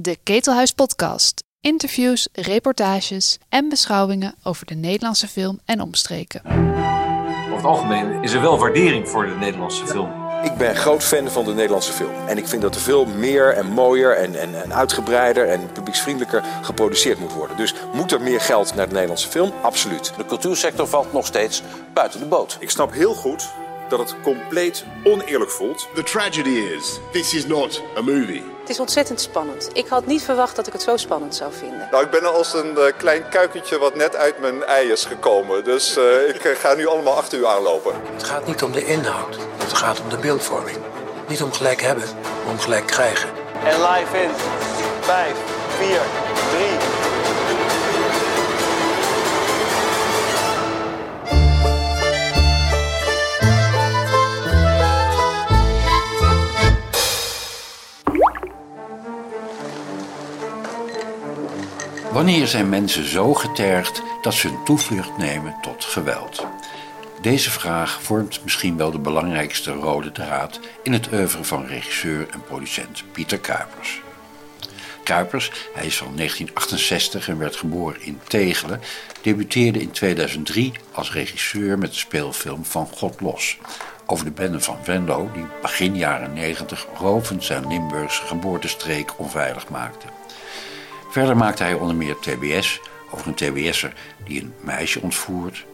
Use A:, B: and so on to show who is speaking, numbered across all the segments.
A: De Ketelhuis Podcast. Interviews, reportages en beschouwingen over de Nederlandse film en omstreken.
B: Over het algemeen is er wel waardering voor de Nederlandse film.
C: Ik ben groot fan van de Nederlandse film. En ik vind dat er veel meer en mooier en, en, en uitgebreider en publieksvriendelijker geproduceerd moet worden. Dus moet er meer geld naar de Nederlandse film? Absoluut.
D: De cultuursector valt nog steeds buiten de boot.
E: Ik snap heel goed dat het compleet oneerlijk voelt.
F: The tragedy is, this is not a movie.
G: Het is ontzettend spannend. Ik had niet verwacht dat ik het zo spannend zou vinden.
H: Nou, ik ben als een uh, klein kuikentje wat net uit mijn ei is gekomen. Dus uh, ik ga nu allemaal achter u aanlopen.
I: Het gaat niet om de inhoud. Het gaat om de beeldvorming. Niet om gelijk hebben, maar om gelijk krijgen.
J: En live in 5, 4, 3,
K: Wanneer zijn mensen zo getergd dat ze een toevlucht nemen tot geweld? Deze vraag vormt misschien wel de belangrijkste rode draad in het oeuvre van regisseur en producent Pieter Kuipers. Kuipers, hij is van 1968 en werd geboren in Tegelen, debuteerde in 2003 als regisseur met de speelfilm Van God Los. Over de bende van Venlo die begin jaren 90 rovend zijn Limburgse geboortestreek onveilig maakte. Verder maakte hij onder meer TBS over een TBS'er die een meisje ontvoert.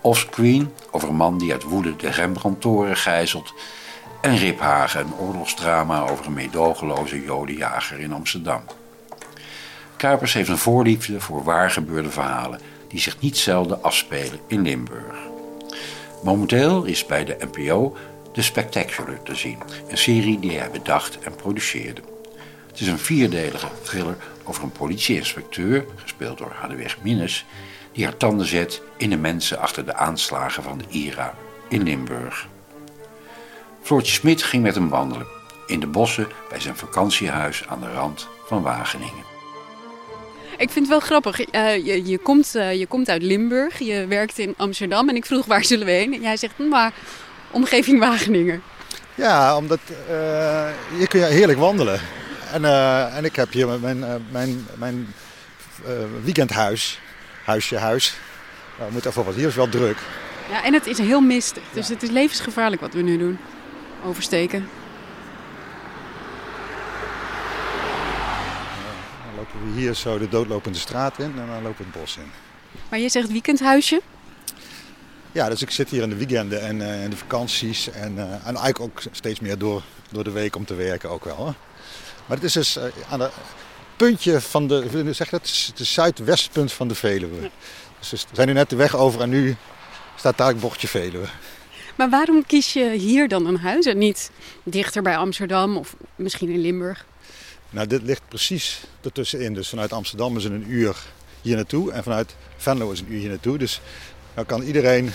K: Offscreen over een man die uit woede de Rembrandtoren gijzelt. En Riphagen, een oorlogsdrama over een meedogenloze jodenjager in Amsterdam. Kuipers heeft een voorliefde voor waargebeurde verhalen die zich niet zelden afspelen in Limburg. Momenteel is bij de NPO The Spectacular te zien, een serie die hij bedacht en produceerde. Het is een vierdelige thriller over een politieinspecteur, gespeeld door Hadeweg Minnes, die haar tanden zet in de mensen achter de aanslagen van de IRA in Limburg. Floortje Smit ging met hem wandelen in de bossen bij zijn vakantiehuis aan de rand van Wageningen.
L: Ik vind het wel grappig. Uh, je, je, komt, uh, je komt uit Limburg, je werkt in Amsterdam en ik vroeg waar zullen we heen? En jij zegt, maar omgeving Wageningen.
M: Ja, omdat uh, je kun heerlijk wandelen. En, uh, en ik heb hier mijn, uh, mijn, mijn uh, weekendhuis, huisje, huis. Nou, moet even wat. Hier is wel druk.
L: Ja, en het is heel mistig. Dus ja. het is levensgevaarlijk wat we nu doen. Oversteken.
M: dan lopen we hier zo de doodlopende straat in en dan lopen we het bos in.
L: Maar je zegt weekendhuisje?
M: Ja, dus ik zit hier in de weekenden en in de vakanties. En, en eigenlijk ook steeds meer door, door de week om te werken ook wel. Hè? Maar het is dus aan het puntje van de, zeg dat, het zuidwestpunt van de Veluwe. Ja. Dus we zijn nu net de weg over en nu staat daar het bochtje Veluwe.
L: Maar waarom kies je hier dan een huis en niet dichter bij Amsterdam of misschien in Limburg?
M: Nou, dit ligt precies ertussenin. Dus vanuit Amsterdam is het een uur hier naartoe en vanuit Venlo is een uur hier naartoe. Dus dan kan iedereen,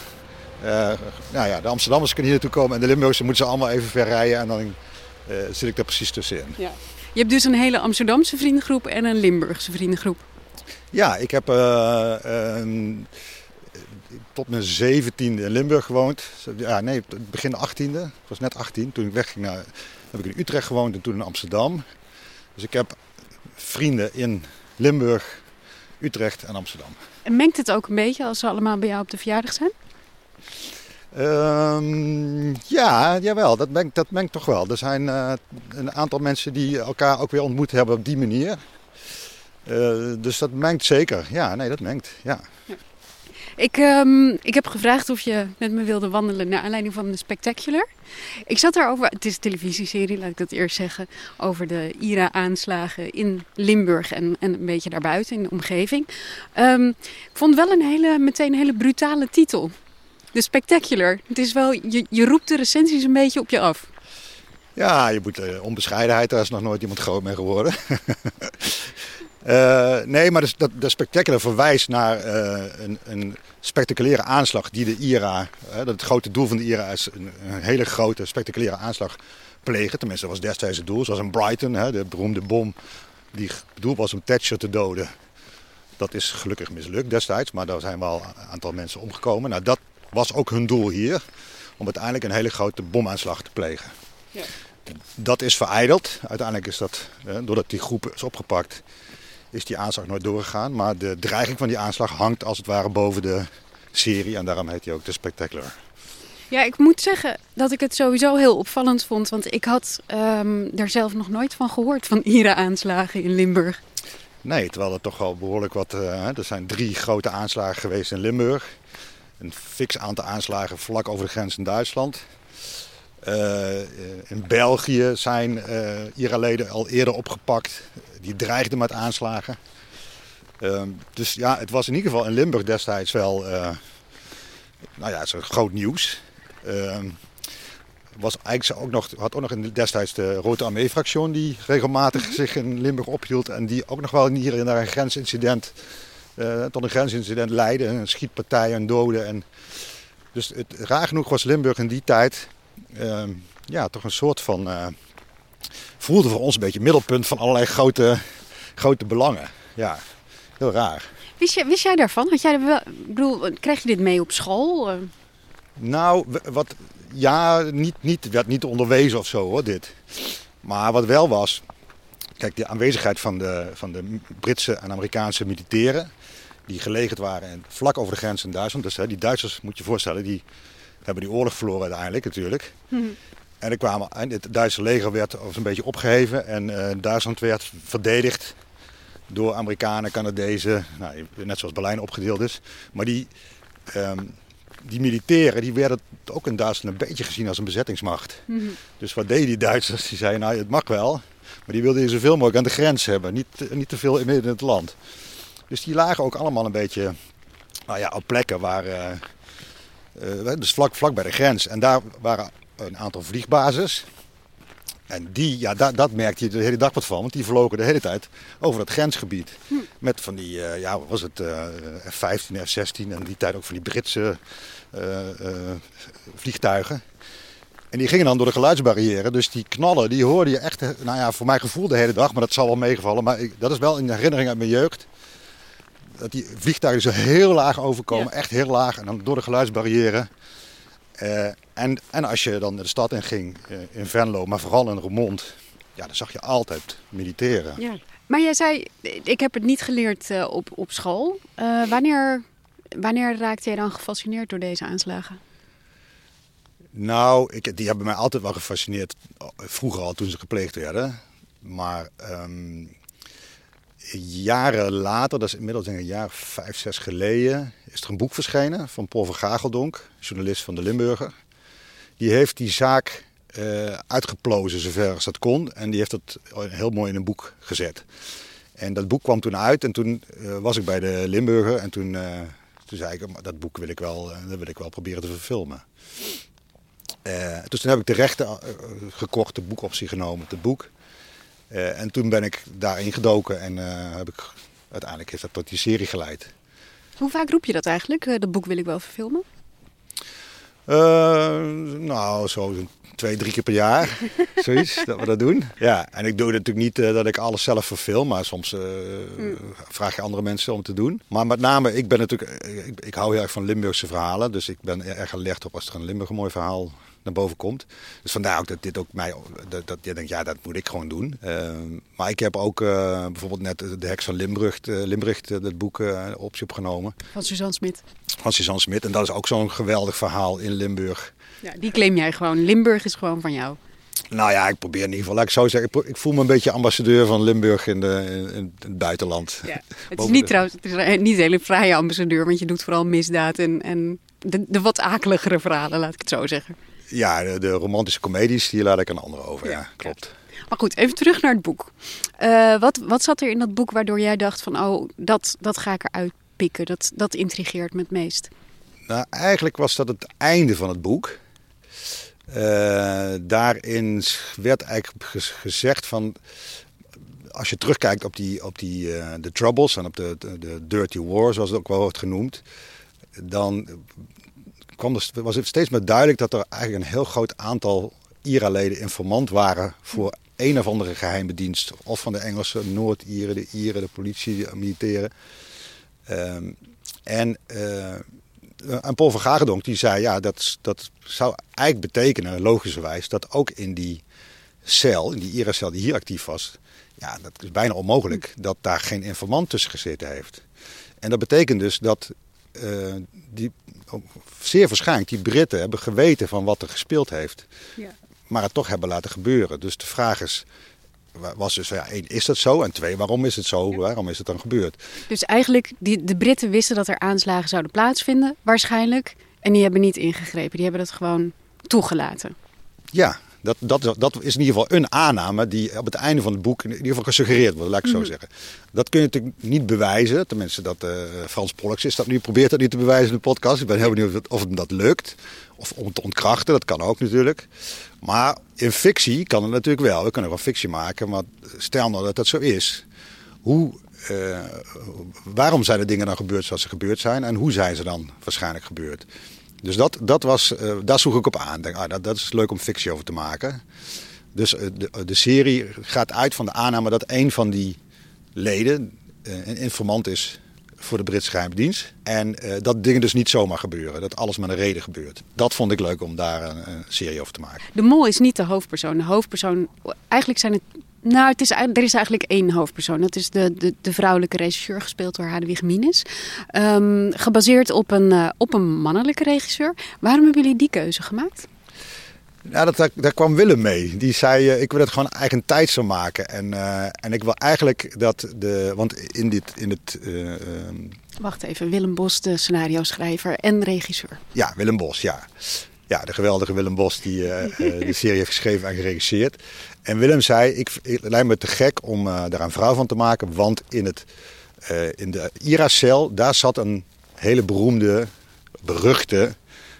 M: uh, nou ja, de Amsterdammers kunnen hier naartoe komen en de Limburgers moeten ze allemaal even ver rijden en dan uh, zit ik daar precies tussenin.
L: Ja. Je hebt dus een hele Amsterdamse vriendengroep en een Limburgse vriendengroep.
M: Ja, ik heb uh, uh, tot mijn zeventiende in Limburg gewoond. Ja, nee, begin 18e. Ik was net 18. Toen ik wegging naar, heb ik in Utrecht gewoond en toen in Amsterdam. Dus ik heb vrienden in Limburg, Utrecht en Amsterdam.
L: En mengt het ook een beetje als ze allemaal bij jou op de verjaardag zijn?
M: Um, ja, jawel, dat mengt, dat mengt toch wel. Er zijn uh, een aantal mensen die elkaar ook weer ontmoet hebben op die manier. Uh, dus dat mengt zeker. Ja, nee, dat mengt. Ja.
L: Ik, um, ik heb gevraagd of je met me wilde wandelen naar aanleiding van de Spectacular. Ik zat daarover, het is een televisieserie, laat ik dat eerst zeggen, over de IRA-aanslagen in Limburg en, en een beetje daarbuiten in de omgeving. Um, ik vond wel een hele, meteen een hele brutale titel. De Spectacular. Het is wel, je, je roept de recensies een beetje op je af.
M: Ja, je moet uh, onbescheidenheid, daar is nog nooit iemand groot mee geworden. uh, nee, maar de, de, de Spectacular verwijst naar uh, een, een, spectaculaire aanslag die de IRA, dat het grote doel van de IRA is een, hele grote spectaculaire aanslag plegen. Tenminste, dat was destijds het doel. Zoals in Brighton, de beroemde bom die bedoeld was om Thatcher te doden. Dat is gelukkig mislukt destijds, maar daar zijn wel een aantal mensen omgekomen. Nou, dat was ook hun doel hier. Om uiteindelijk een hele grote bomaanslag te plegen. Ja. Dat is vereideld. Uiteindelijk is dat, doordat die groep is opgepakt, is die aanslag nooit doorgegaan. Maar de dreiging van die aanslag hangt als het ware boven de serie. En daarom heet hij ook de Spectacular.
L: Ja, ik moet zeggen dat ik het sowieso heel opvallend vond. Want ik had um, er zelf nog nooit van gehoord van IRA-aanslagen in Limburg.
M: Nee, terwijl er toch wel behoorlijk wat... Uh, er zijn drie grote aanslagen geweest in Limburg. Een fix aantal aanslagen vlak over de grens in Duitsland. Uh, in België zijn uh, IRA-leden al eerder opgepakt. Die dreigden met aanslagen. Uh, dus ja, het was in ieder geval in Limburg destijds wel... nou ja, zo groot nieuws. Ehm, was eigenlijk ook nog, had ook nog destijds de Rote Armee-fractie die regelmatig zich in Limburg ophield. En die ook nog wel hier naar een grensincident, uh, tot een grensincident leidde. Een schietpartij en doden. En dus het, raar genoeg was Limburg in die tijd uh, ja, toch een soort van... Uh, voelde voor ons een beetje middelpunt van allerlei grote, grote belangen. Ja, heel raar.
L: Wist, je, wist jij daarvan? Had jij wel, bedoel, krijg je dit mee op school?
M: Nou, wat, ja, niet, niet, werd niet onderwezen of zo hoor, dit. Maar wat wel was, kijk, de aanwezigheid van de, van de Britse en Amerikaanse militairen, die gelegerd waren vlak over de grens in Duitsland. Dus hè, die Duitsers, moet je je voorstellen, die hebben die oorlog verloren uiteindelijk natuurlijk. Mhm. En, er kwamen, het Duitse leger werd een beetje opgeheven en uh, Duitsland werd verdedigd door Amerikanen, Canadezen, nou, net zoals Berlijn opgedeeld is. Maar die, um, die militairen die werden ook in Duitsland een beetje gezien als een bezettingsmacht. Mhm. Dus wat deden die Duitsers? Die zeiden, nou het mag wel, maar die wilden je zoveel mogelijk aan de grens hebben. Niet, niet te veel in het land. Dus die lagen ook allemaal een beetje nou ja, op plekken waar... Uh, uh, dus vlak, vlak bij de grens. En daar waren een aantal vliegbases. En die, ja, dat, dat merkte je de hele dag wat van, want die vlogen de hele tijd over het grensgebied. Hm. Met van die, uh, ja, was het, uh, F-15, F-16 en die tijd ook van die Britse vliegtuigen. En die gingen dan door de geluidsbarrière, dus die knallen, die hoorde je echt, nou ja, voor mijn gevoel de hele dag, maar dat zal wel meegevallen. Maar ik, dat is wel in herinnering uit mijn jeugd. Dat die vliegtuigen zo heel laag overkomen, echt heel laag. En dan door de geluidsbarrière uh, en, en als je dan de stad in ging, uh, in Venlo, maar vooral in Roermond, ja, dan zag je altijd militairen.
L: Ja. Maar jij zei, ik heb het niet geleerd uh, op, op school. wanneer, wanneer raakte jij dan gefascineerd door deze aanslagen?
M: Nou, ik, die hebben mij altijd wel gefascineerd, vroeger al toen ze gepleegd werden. Maar um, jaren later, dat is inmiddels een jaar vijf, zes geleden, is er een boek verschenen van Paul van Gageldonk, journalist van de Limburger. Die heeft die zaak uh, uitgeplozen zover als dat kon en die heeft het heel mooi in een boek gezet. En dat boek kwam toen uit en toen uh, was ik bij de Limburger en toen, toen zei ik, dat boek wil ik wel, dat wil ik wel proberen te verfilmen. dus toen heb ik de rechten gekocht, boekoptie genomen, het boek. Uh, en toen ben ik daarin gedoken en uh, heb ik, uiteindelijk heeft dat tot die serie geleid.
L: Hoe vaak roep je dat eigenlijk? Uh, dat boek wil ik wel verfilmen?
M: Nou, zo twee, drie keer per jaar. Zoiets, dat we dat doen. Ja, en ik doe natuurlijk niet dat ik alles zelf verfilm, maar soms mm. vraag je andere mensen om te doen. Maar met name, ik ben natuurlijk, ik, ik hou heel erg van Limburgse verhalen. Dus ik ben erg alert op als er een Limburg een mooi verhaal naar boven komt. Dus vandaar ook dat dit ook mij, dat, dat je denkt, ja, dat moet ik gewoon doen. Uh, maar ik heb ook uh, bijvoorbeeld net De Heks van Limburg, uh, Limburg dat boek optie opgenomen.
L: Van Suzanne Smit.
M: Van Suzanne Smit. En dat is ook zo'n geweldig verhaal in Limburg.
L: Ja, die claim jij gewoon. Limburg is gewoon van jou.
M: Nou ja, ik probeer in ieder geval, laat ik zo zeggen, ik, voel me een beetje ambassadeur van Limburg in, de, in, het buitenland. Ja,
L: het is niet trouwens, het is niet een hele vrije ambassadeur, want je doet vooral misdaad en, en de, de wat akeligere verhalen, laat ik het zo zeggen.
M: Ja, de, de, romantische comedies, die laat ik aan anderen over. Ja, klopt.
L: Maar goed, even terug naar het boek. Uh, wat, wat zat er in dat boek waardoor jij dacht van... oh, dat, dat ga ik eruit dat, dat intrigeert me het meest?
M: Nou, eigenlijk was dat het einde van het boek. Uh, daarin werd eigenlijk gezegd van... als je terugkijkt op, die, op die, de Troubles en op de, de, Dirty War, zoals het ook wel wordt genoemd... dan kwam er, was het steeds meer duidelijk dat er eigenlijk een heel groot aantal IRA-leden informant waren voor een of andere geheime dienst. Of van de Engelse Noord-Ieren, de Ieren, de politie, de militairen. Um, en, uh, en Paul van Gagendonk die zei, ja, dat, dat zou eigenlijk betekenen, logischerwijs, dat ook in die cel, in die IRA-cel die hier actief was, ja, dat is bijna onmogelijk dat daar geen informant tussen gezeten heeft. En dat betekent dus dat uh, die, zeer waarschijnlijk die Britten hebben geweten van wat er gespeeld heeft. Ja. Maar het toch hebben laten gebeuren. Dus de vraag is, was dus, ja, één, is dat zo? En twee, waarom is het zo? Waarom is het dan gebeurd?
L: Dus eigenlijk, die, de Britten wisten dat er aanslagen zouden plaatsvinden, waarschijnlijk. En die hebben niet ingegrepen, die hebben dat gewoon toegelaten.
M: Ja, dat, dat, dat is in ieder geval een aanname die op het einde van het boek in ieder geval gesuggereerd wordt, laat ik zo mhm. zeggen. Dat kun je natuurlijk niet bewijzen. Tenminste, dat uh, Frans Pollux is dat nu probeert dat niet te bewijzen in de podcast. Ik ben heel benieuwd of het dat lukt. Of om te ontkrachten, dat kan ook natuurlijk. Maar in fictie kan het natuurlijk wel. We kunnen wel fictie maken, maar stel nou dat dat zo is. Hoe, uh, waarom zijn de dingen dan gebeurd zoals ze gebeurd zijn? En hoe zijn ze dan waarschijnlijk gebeurd? Dus dat, dat was, uh, daar zoek ik op aan. Denk, ah, dat, dat is leuk om fictie over te maken. Dus uh, de, de serie gaat uit van de aanname dat een van die leden een informant is voor de Britse geheime dienst. En dat dingen dus niet zomaar gebeuren. Dat alles met een reden gebeurt. Dat vond ik leuk om daar een, een, serie over te maken.
L: De mol is niet de hoofdpersoon. De hoofdpersoon, eigenlijk zijn het... Nou, het is, er is eigenlijk één hoofdpersoon. Dat is de, de, de vrouwelijke regisseur, gespeeld door Hadewig Mines. Um, gebaseerd op een, uh, op een mannelijke regisseur. Waarom hebben jullie die keuze gemaakt?
M: Ja, dat, daar, kwam Willem mee. Die zei, uh, ik wil het gewoon eigen tijd zo maken. En, uh, en ik wil eigenlijk dat de... Want in, dit, in het... Uh,
L: Wacht even, Willem Bos, de scenario schrijver en regisseur.
M: Ja, Willem Bos, ja. Ja, de geweldige Willem Bos die de serie heeft geschreven en geregisseerd. En Willem zei, ik, lijkt me te gek om daar een vrouw van te maken. Want in, het, in de IRA-cel, daar zat een hele beroemde, beruchte.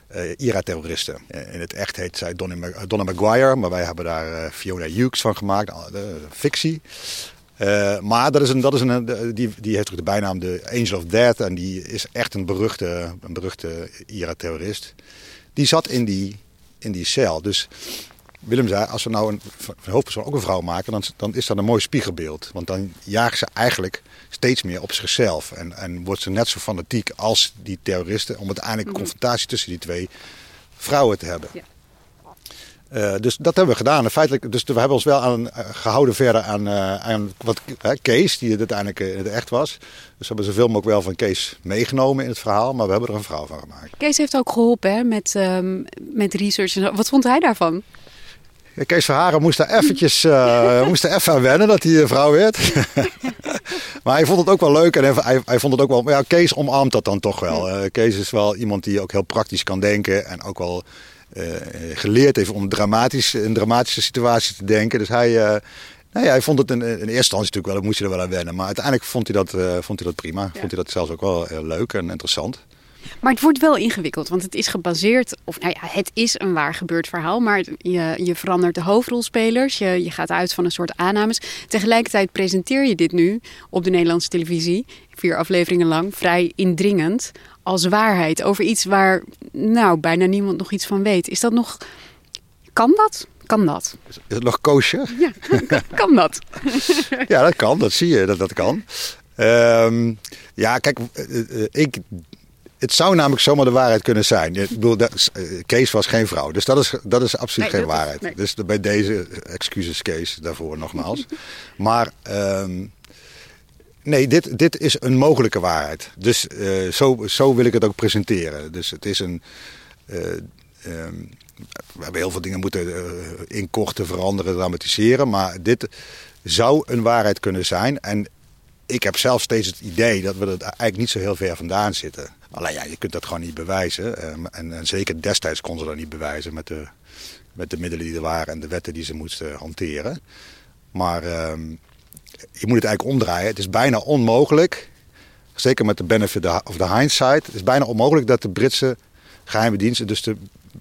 M: Eh, in het echt heet zij Donna, Donna Maguire, maar wij hebben daar Fiona Hughes van gemaakt, fictie. Maar dat is een, dat is een, die, die heeft ook de bijnaam de Angel of Death en die is echt een beruchte, een beruchte IRA-terrorist. Die zat in die, in die cel. Dus Willem zei, als we nou een, een hoofdpersoon ook een vrouw maken, dan, dan is dat een mooi spiegelbeeld. Want dan jagen ze eigenlijk steeds meer op zichzelf. En, en wordt ze net zo fanatiek als die terroristen om uiteindelijk een mhm. confrontatie tussen die twee vrouwen te hebben. Ja. Uh, dus dat hebben we gedaan. En feitelijk, dus we hebben ons wel aan, uh, gehouden verder aan, uh, aan wat, Kees, die het uiteindelijk in het echt was. Dus we hebben zoveel mogelijk wel van Kees meegenomen in het verhaal, maar we hebben er een verhaal van gemaakt.
L: Kees heeft ook geholpen hè, met, um, met research. Wat vond hij daarvan?
M: Kees Verharen moest daar eventjes uh, moest er even aan wennen dat hij vrouw werd. maar hij vond het ook wel leuk en hij, hij vond het ook wel... Ja, Kees omarmt dat dan toch wel. Uh, Kees is wel iemand die ook heel praktisch kan denken en ook wel uh, geleerd heeft om dramatisch, in dramatische situaties te denken. Dus hij, nou ja, hij vond het in, in eerste instantie natuurlijk wel, moest je er wel aan wennen. Maar uiteindelijk vond hij dat, vond hij dat prima. Vond hij dat zelfs ook wel leuk en interessant.
L: Maar het wordt wel ingewikkeld, want het is gebaseerd, of nou ja, het is een waar gebeurd verhaal, maar je, je verandert de hoofdrolspelers, je, je gaat uit van een soort aannames. Tegelijkertijd presenteer je dit nu op de Nederlandse televisie, vier afleveringen lang, vrij indringend, als waarheid over iets waar nou bijna niemand nog iets van weet. Is dat nog, kan dat? Kan dat?
M: Is het nog koosje?
L: Ja, kan dat?
M: ja, dat kan, dat zie je, dat dat kan. Um, ja, kijk, eh, eh, ik het zou namelijk zomaar de waarheid kunnen zijn. Ik bedoel, dat, eh, Kees was geen vrouw. Dus dat is, dat is absoluut geen waarheid. Dus bij deze excuses Kees daarvoor nogmaals. maar ehm, nee, dit, dit is een mogelijke waarheid. Dus uh, zo, zo wil ik het ook presenteren. Dus het is een... Uh, um, we hebben heel veel dingen moeten uh, inkorten, veranderen, dramatiseren. Maar dit zou een waarheid kunnen zijn. En ik heb zelf steeds het idee dat we er eigenlijk niet zo heel ver vandaan zitten. Alleen ja, je kunt dat gewoon niet bewijzen. Ehm, en, en, zeker destijds konden ze dat niet bewijzen met de, met de middelen die er waren en de wetten die ze moesten hanteren. Maar ehm, je moet het eigenlijk omdraaien. Het is bijna onmogelijk, zeker met de benefit of the hindsight, het is bijna onmogelijk dat de Britse geheime diensten, dus de,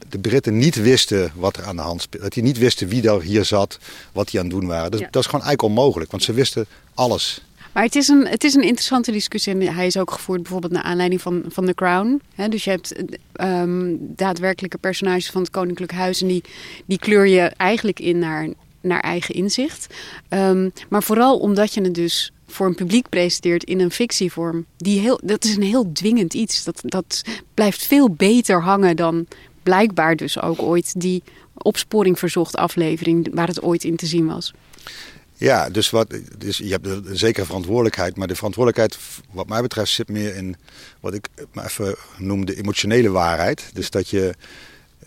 M: de Britten niet wisten wat er aan de hand speelde. Dat die niet wisten wie er hier zat, wat die aan het doen waren. Dat is gewoon eigenlijk onmogelijk, want ze wisten alles.
L: Maar het is, een, het is een interessante discussie. En hij is ook gevoerd bijvoorbeeld naar aanleiding van, van The Crown. dus je hebt um, daadwerkelijke personages van het Koninklijk Huis. En die, die kleur je eigenlijk in naar, naar eigen inzicht. Um, maar vooral omdat je het dus voor een publiek presenteert in een fictievorm. Die heel, dat is een heel dwingend iets. Dat, dat blijft veel beter hangen dan blijkbaar dus ook ooit die opsporing verzocht aflevering waar het ooit in te zien was.
M: Ja, dus, wat, dus je hebt een zekere verantwoordelijkheid. Maar de verantwoordelijkheid, wat mij betreft, zit meer in wat ik maar even noem de emotionele waarheid. Dus dat je.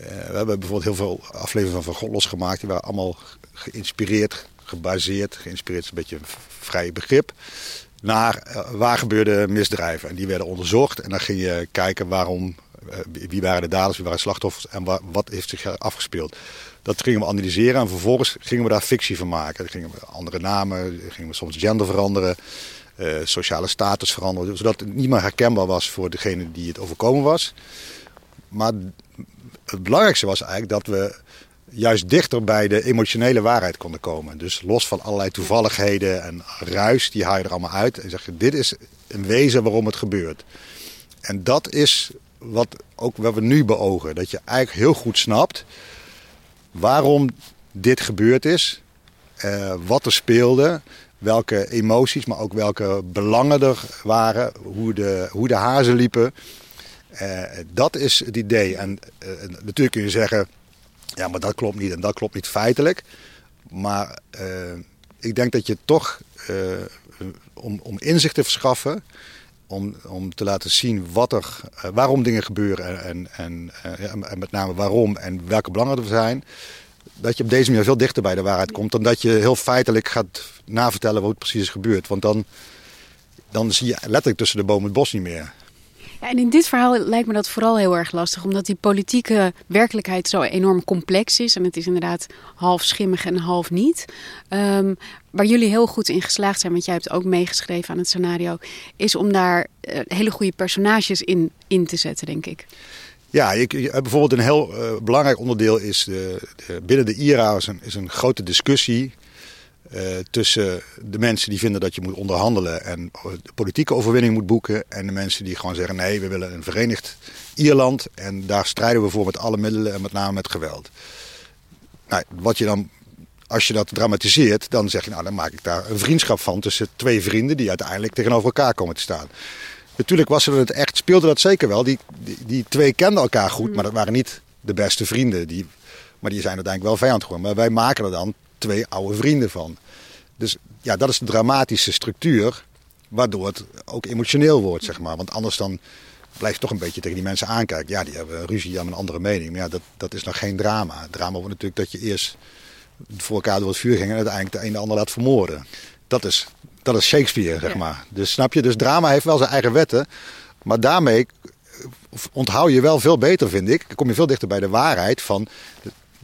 M: Uh, we hebben bijvoorbeeld heel veel afleveringen van God losgemaakt. Die waren allemaal geïnspireerd, gebaseerd. Geïnspireerd is een beetje een vrij begrip. Naar uh, waar gebeurde misdrijven. En die werden onderzocht. En dan ging je kijken waarom. Uh, wie waren de daders, wie waren de slachtoffers en wa wat heeft zich afgespeeld. Dat gingen we analyseren en vervolgens gingen we daar fictie van maken. Gingen we andere namen, gingen we soms gender veranderen, uh, sociale status veranderen. Zodat het niet meer herkenbaar was voor degene die het overkomen was. Maar het belangrijkste was eigenlijk dat we juist dichter bij de emotionele waarheid konden komen. Dus los van allerlei toevalligheden en ruis, die haal je er allemaal uit. En zeg je, dit is een wezen waarom het gebeurt. En dat is wat ook wat we nu beogen. Dat je eigenlijk heel goed snapt waarom dit gebeurd is, uh, wat er speelde, welke emoties, maar ook welke belangen er waren, hoe de, hoe de hazen liepen. Uh, dat is het idee. En uh, natuurlijk kun je zeggen, ja, maar dat klopt niet en dat klopt niet feitelijk. Maar ik denk dat je toch, om, om inzicht te verschaffen, om, om te laten zien wat er, uh, waarom dingen gebeuren en, en, uh, en, met name waarom en welke belangen er zijn. Dat je op deze manier veel dichter bij de waarheid komt dan dat je heel feitelijk gaat navertellen wat precies is gebeurd. Want dan, dan zie je letterlijk tussen de bomen het bos niet meer.
L: Ja, en in dit verhaal lijkt me dat vooral heel erg lastig, omdat die politieke werkelijkheid zo enorm complex is. En het is inderdaad half schimmig en half niet. Um, waar jullie heel goed in geslaagd zijn, want jij hebt ook meegeschreven aan het scenario, is om daar uh, hele goede personages in, in te zetten, denk ik.
M: Ja, ik, bijvoorbeeld een heel uh, belangrijk onderdeel is de, binnen de IRA is een grote discussie uh, tussen de mensen die vinden dat je moet onderhandelen en politieke overwinning moet boeken. En de mensen die gewoon zeggen nee, we willen een verenigd Ierland en daar strijden we voor met alle middelen en met name met geweld. Nou, wat je dan, als je dat dramatiseert, dan zeg je nou dan maak ik daar een vriendschap van tussen twee vrienden die uiteindelijk tegenover elkaar komen te staan. Natuurlijk was er het echt, speelde dat zeker wel. Die, die, die twee kenden elkaar goed, maar dat waren niet de beste vrienden. Die, maar die zijn uiteindelijk wel vijand geworden. Maar wij maken er dan twee oude vrienden van. Dus ja, dat is de dramatische structuur, waardoor het ook emotioneel wordt, zeg maar. Want anders dan blijf je toch een beetje tegen die mensen aankijken. Ja, die hebben ruzie aan een andere mening. Maar ja, dat, dat is nog geen drama. Het drama wordt natuurlijk dat je eerst voor elkaar door het vuur ging en uiteindelijk de een de ander laat vermoorden. Dat is, dat is Shakespeare, zeg maar. Dus snap je? Dus drama heeft wel zijn eigen wetten. Maar daarmee onthoud je wel veel beter, vind ik. Dan kom je veel dichter bij de waarheid van...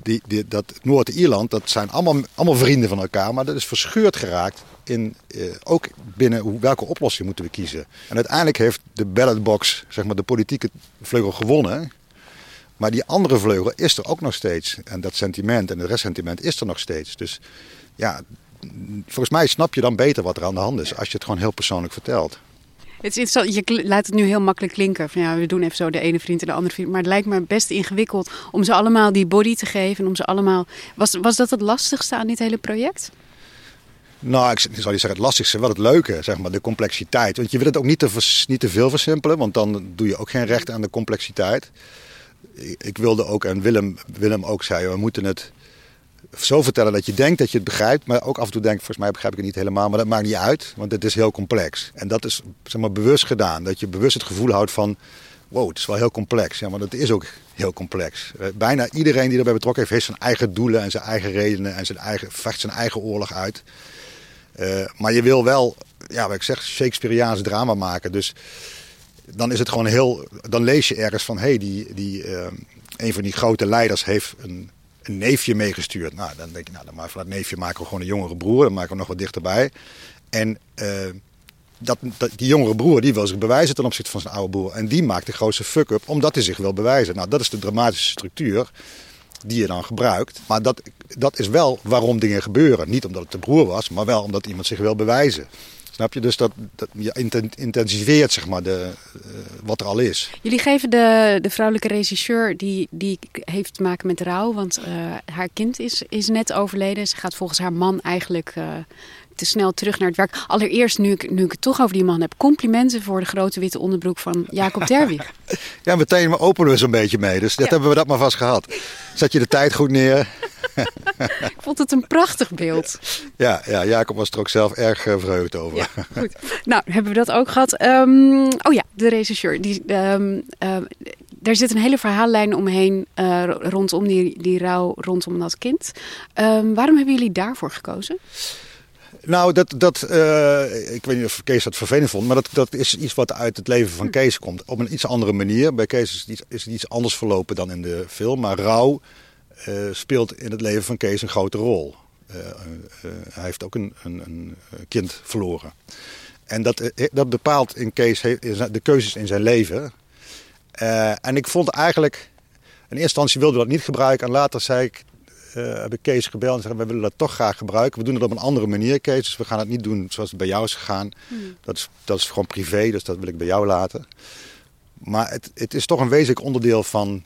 M: Die, die, dat Noord-Ierland, dat zijn allemaal, allemaal vrienden van elkaar. Maar dat is verscheurd geraakt in, eh, ook binnen hoe, welke oplossing moeten we kiezen. En uiteindelijk heeft de ballotbox, zeg maar de politieke vleugel gewonnen. Maar die andere vleugel is er ook nog steeds. En dat sentiment en het restsentiment is er nog steeds. Dus ja, volgens mij snap je dan beter wat er aan de hand is als je het gewoon heel persoonlijk vertelt.
L: Het is je laat het nu heel makkelijk klinken. Van ja, we doen even zo de ene vriend en de andere vriend. Maar het lijkt me best ingewikkeld om ze allemaal die body te geven. En om ze allemaal... was, was dat het lastigste aan dit hele project?
M: Nou, ik zal niet zeggen het lastigste, wel het leuke, zeg maar, de complexiteit. Want je wil het ook niet te, niet te veel versimpelen, want dan doe je ook geen recht aan de complexiteit. Ik wilde ook, en Willem, Willem ook zei, we moeten het zo vertellen dat je denkt dat je het begrijpt, maar ook af en toe denkt, volgens mij begrijp ik het niet helemaal, maar dat maakt niet uit, want het is heel complex. En dat is zeg maar, bewust gedaan, dat je bewust het gevoel houdt van, wow, het is wel heel complex. Ja, maar dat is ook heel complex. Bijna iedereen die erbij betrokken heeft, heeft zijn eigen doelen en zijn eigen redenen en zijn eigen, vecht zijn eigen oorlog uit. Uh, maar je wil wel, ja, wat ik zeg, Shakespeareaans drama maken. Dus dan is het gewoon heel. Dan lees je ergens van: hé, hey, die, die, uh, een van die grote leiders heeft een, een, neefje meegestuurd. Nou, dan denk je, nou, dan maar van dat neefje maken we gewoon een jongere broer. Dan maken we nog wat dichterbij. En dat, dat, die jongere broer die wil zich bewijzen ten opzichte van zijn oude broer. En die maakt de grootste fuck-up omdat hij zich wil bewijzen. Nou, dat is de dramatische structuur die je dan gebruikt. Maar dat, dat is wel waarom dingen gebeuren. Niet omdat het de broer was, maar wel omdat iemand zich wil bewijzen. Snap je? Dus dat, dat je intensiveert zeg maar, de, uh, wat er al is.
L: Jullie geven de, de vrouwelijke regisseur, die, die heeft te maken met rouw. Want uh, haar kind is, is net overleden. Ze gaat volgens haar man eigenlijk uh, te snel terug naar het werk. Allereerst, nu ik, nu ik het toch over die man heb, complimenten voor de grote witte onderbroek van Jacob Derwig.
M: ja, meteen openen we zo'n beetje mee. Dus dat hebben we dat maar vast gehad. Zet je de tijd goed neer.
L: ik vond het een prachtig beeld.
M: Ja, ja Jacob was er ook zelf erg uh, verheugd over.
L: Ja, goed. Nou, hebben we dat ook gehad. Um, oh ja, de regisseur. Die, um, uh, er zit een hele verhaallijn omheen uh, rondom die, die rouw rondom dat kind. Um, waarom hebben jullie daarvoor gekozen?
M: Nou, dat, dat, uh, ik weet niet of Kees dat vervelend vond, maar dat, dat is iets wat uit het leven van Kees komt. Op een iets andere manier. Bij Kees is het iets, is het iets anders verlopen dan in de film. Maar rouw uh, speelt in het leven van Kees een grote rol. Uh, hij heeft ook een, een, een, kind verloren. En dat, dat bepaalt in Kees de keuzes in zijn leven. en ik vond eigenlijk, in eerste instantie wilde we dat niet gebruiken. En later zei ik heb ik Kees gebeld en zei: We willen dat toch graag gebruiken. We doen het op een andere manier, Kees. Dus we gaan het niet doen zoals het bij jou is gegaan. Hmm. Dat, is, dat is gewoon privé, dus dat wil ik bij jou laten. Maar het, het is toch een wezenlijk onderdeel van,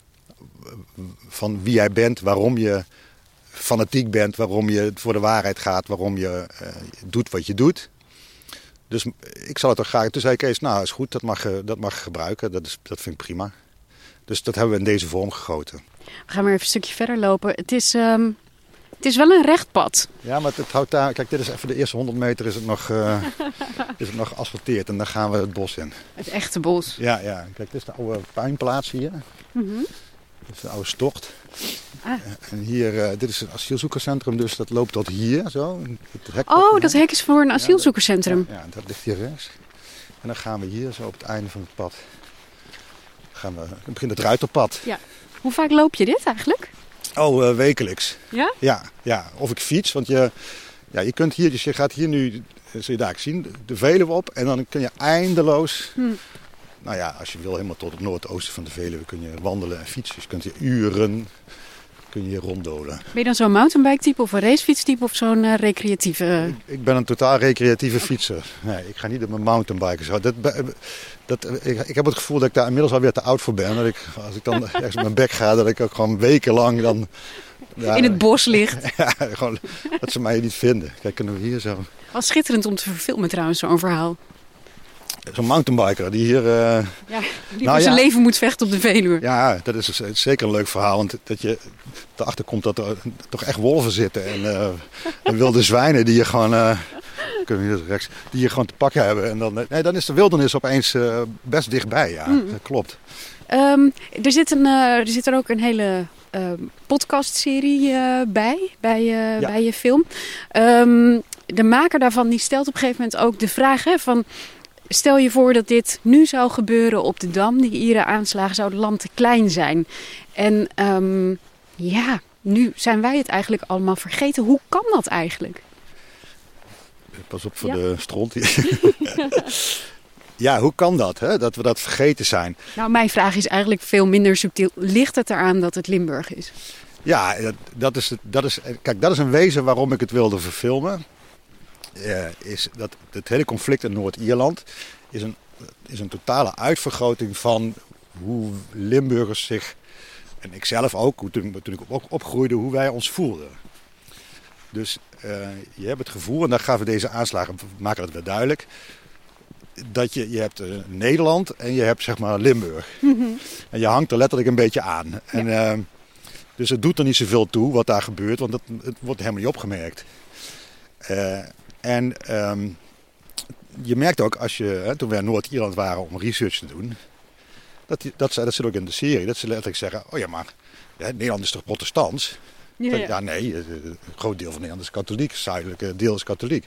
M: van wie jij bent, waarom je fanatiek bent, waarom je voor de waarheid gaat, waarom je uh, doet wat je doet. Dus ik zal het toch graag. Toen zei Kees: Nou, is goed, dat mag, dat mag gebruiken. Dat, is, dat vind ik prima. Dus dat hebben we in deze vorm gegoten.
L: We gaan maar even een stukje verder lopen. Het is, um, het is wel een recht pad.
M: Ja, maar het houdt daar. Kijk, dit is even de eerste 100 meter is het nog, uh, is het nog geasfalteerd en dan gaan we het bos in.
L: Het echte bos.
M: Ja, ja. Kijk, dit is de oude puinplaats hier. Mm -hmm. Dit is de oude stocht. Ah. En hier, uh, dit is een asielzoekerscentrum, dus dat loopt tot hier zo.
L: Het hek oh, dat hek is voor een asielzoekerscentrum.
M: Ja, ja, dat ligt hier rechts. En dan gaan we hier zo op het einde van het pad. Gaan we, dan begint het ruiterpad.
L: Ja. Hoe vaak loop je dit eigenlijk?
M: Oh, uh, wekelijks.
L: Ja?
M: Ja, ja. Of ik fiets, want je, ja, je kunt hier, dus je gaat hier nu, zul je daar zien, de Veluwe op. En dan kun je eindeloos, hm. nou ja, als je wil helemaal tot het noordoosten van de Veluwe kun je wandelen en fietsen. Dus je kunt hier uren kun je hier ronddolen.
L: Ben je dan zo'n mountainbike type of een racefiets of zo'n uh, recreatieve?
M: Ik, ik, ben een totaal recreatieve fietser. Nee, ik ga niet op mijn mountainbike. Zo. Dat, dat, ik, ik, heb het gevoel dat ik daar inmiddels alweer te oud voor ben. Dat ik, als ik dan ergens op mijn bek ga, dat ik ook gewoon wekenlang dan...
L: Ja, in het bos ligt.
M: ja, gewoon dat ze mij niet vinden. Kijk, kunnen we hier zo...
L: Wat schitterend om te verfilmen trouwens, zo'n verhaal.
M: Zo'n mountainbiker die hier... Uh...
L: Ja, die nou, zijn leven moet vechten op de Veluwe.
M: Ja, dat is zeker een leuk verhaal. Want dat je erachter komt dat er toch echt wolven zitten. En, uh, en wilde zwijnen die je gewoon... Uh, kunnen we hier rechts, die je gewoon te pakken hebben. En dan, nee, dan is de wildernis opeens best dichtbij. Ja, mm. dat klopt.
L: Um, er, zit een, er zit er ook een hele uh, podcastserie uh, bij, bij, uh, ja. bij je film. Um, de maker daarvan die stelt op een gegeven moment ook de vraag hè, van... Stel je voor dat dit nu zou gebeuren op de Dam, die Ieren aanslagen, zou het land te klein zijn. En um, ja, nu zijn wij het eigenlijk allemaal vergeten. Hoe kan dat eigenlijk?
M: Pas op voor ja. de stront. ja, hoe kan dat, hè? dat we dat vergeten zijn?
L: Nou, mijn vraag is eigenlijk veel minder subtiel. Ligt het eraan dat het Limburg is?
M: Ja, dat is, dat is, kijk, dat is een wezen waarom ik het wilde verfilmen. Uh, is dat het hele conflict in Noord-Ierland is een, is een totale uitvergroting van hoe Limburgers zich, en ik zelf ook, toen, toen ik op, opgroeide, hoe wij ons voelden. Dus uh, je hebt het gevoel, en daar gaven deze aanslagen, maken dat weer duidelijk, dat je, je hebt uh, Nederland en je hebt zeg maar Limburg. Mm -hmm. En je hangt er letterlijk een beetje aan. En, ja. dus het doet er niet zoveel toe wat daar gebeurt, want het, het wordt helemaal niet opgemerkt. En um, je merkt ook als je, hè, toen we in Noord-Ierland waren om research te doen, dat, dat, dat zit ook in de serie, dat ze letterlijk zeggen, oh ja maar, ja, Nederland is toch protestants? Ja, ja. ja, nee, een groot deel van Nederland is katholiek, het zuidelijke deel is katholiek.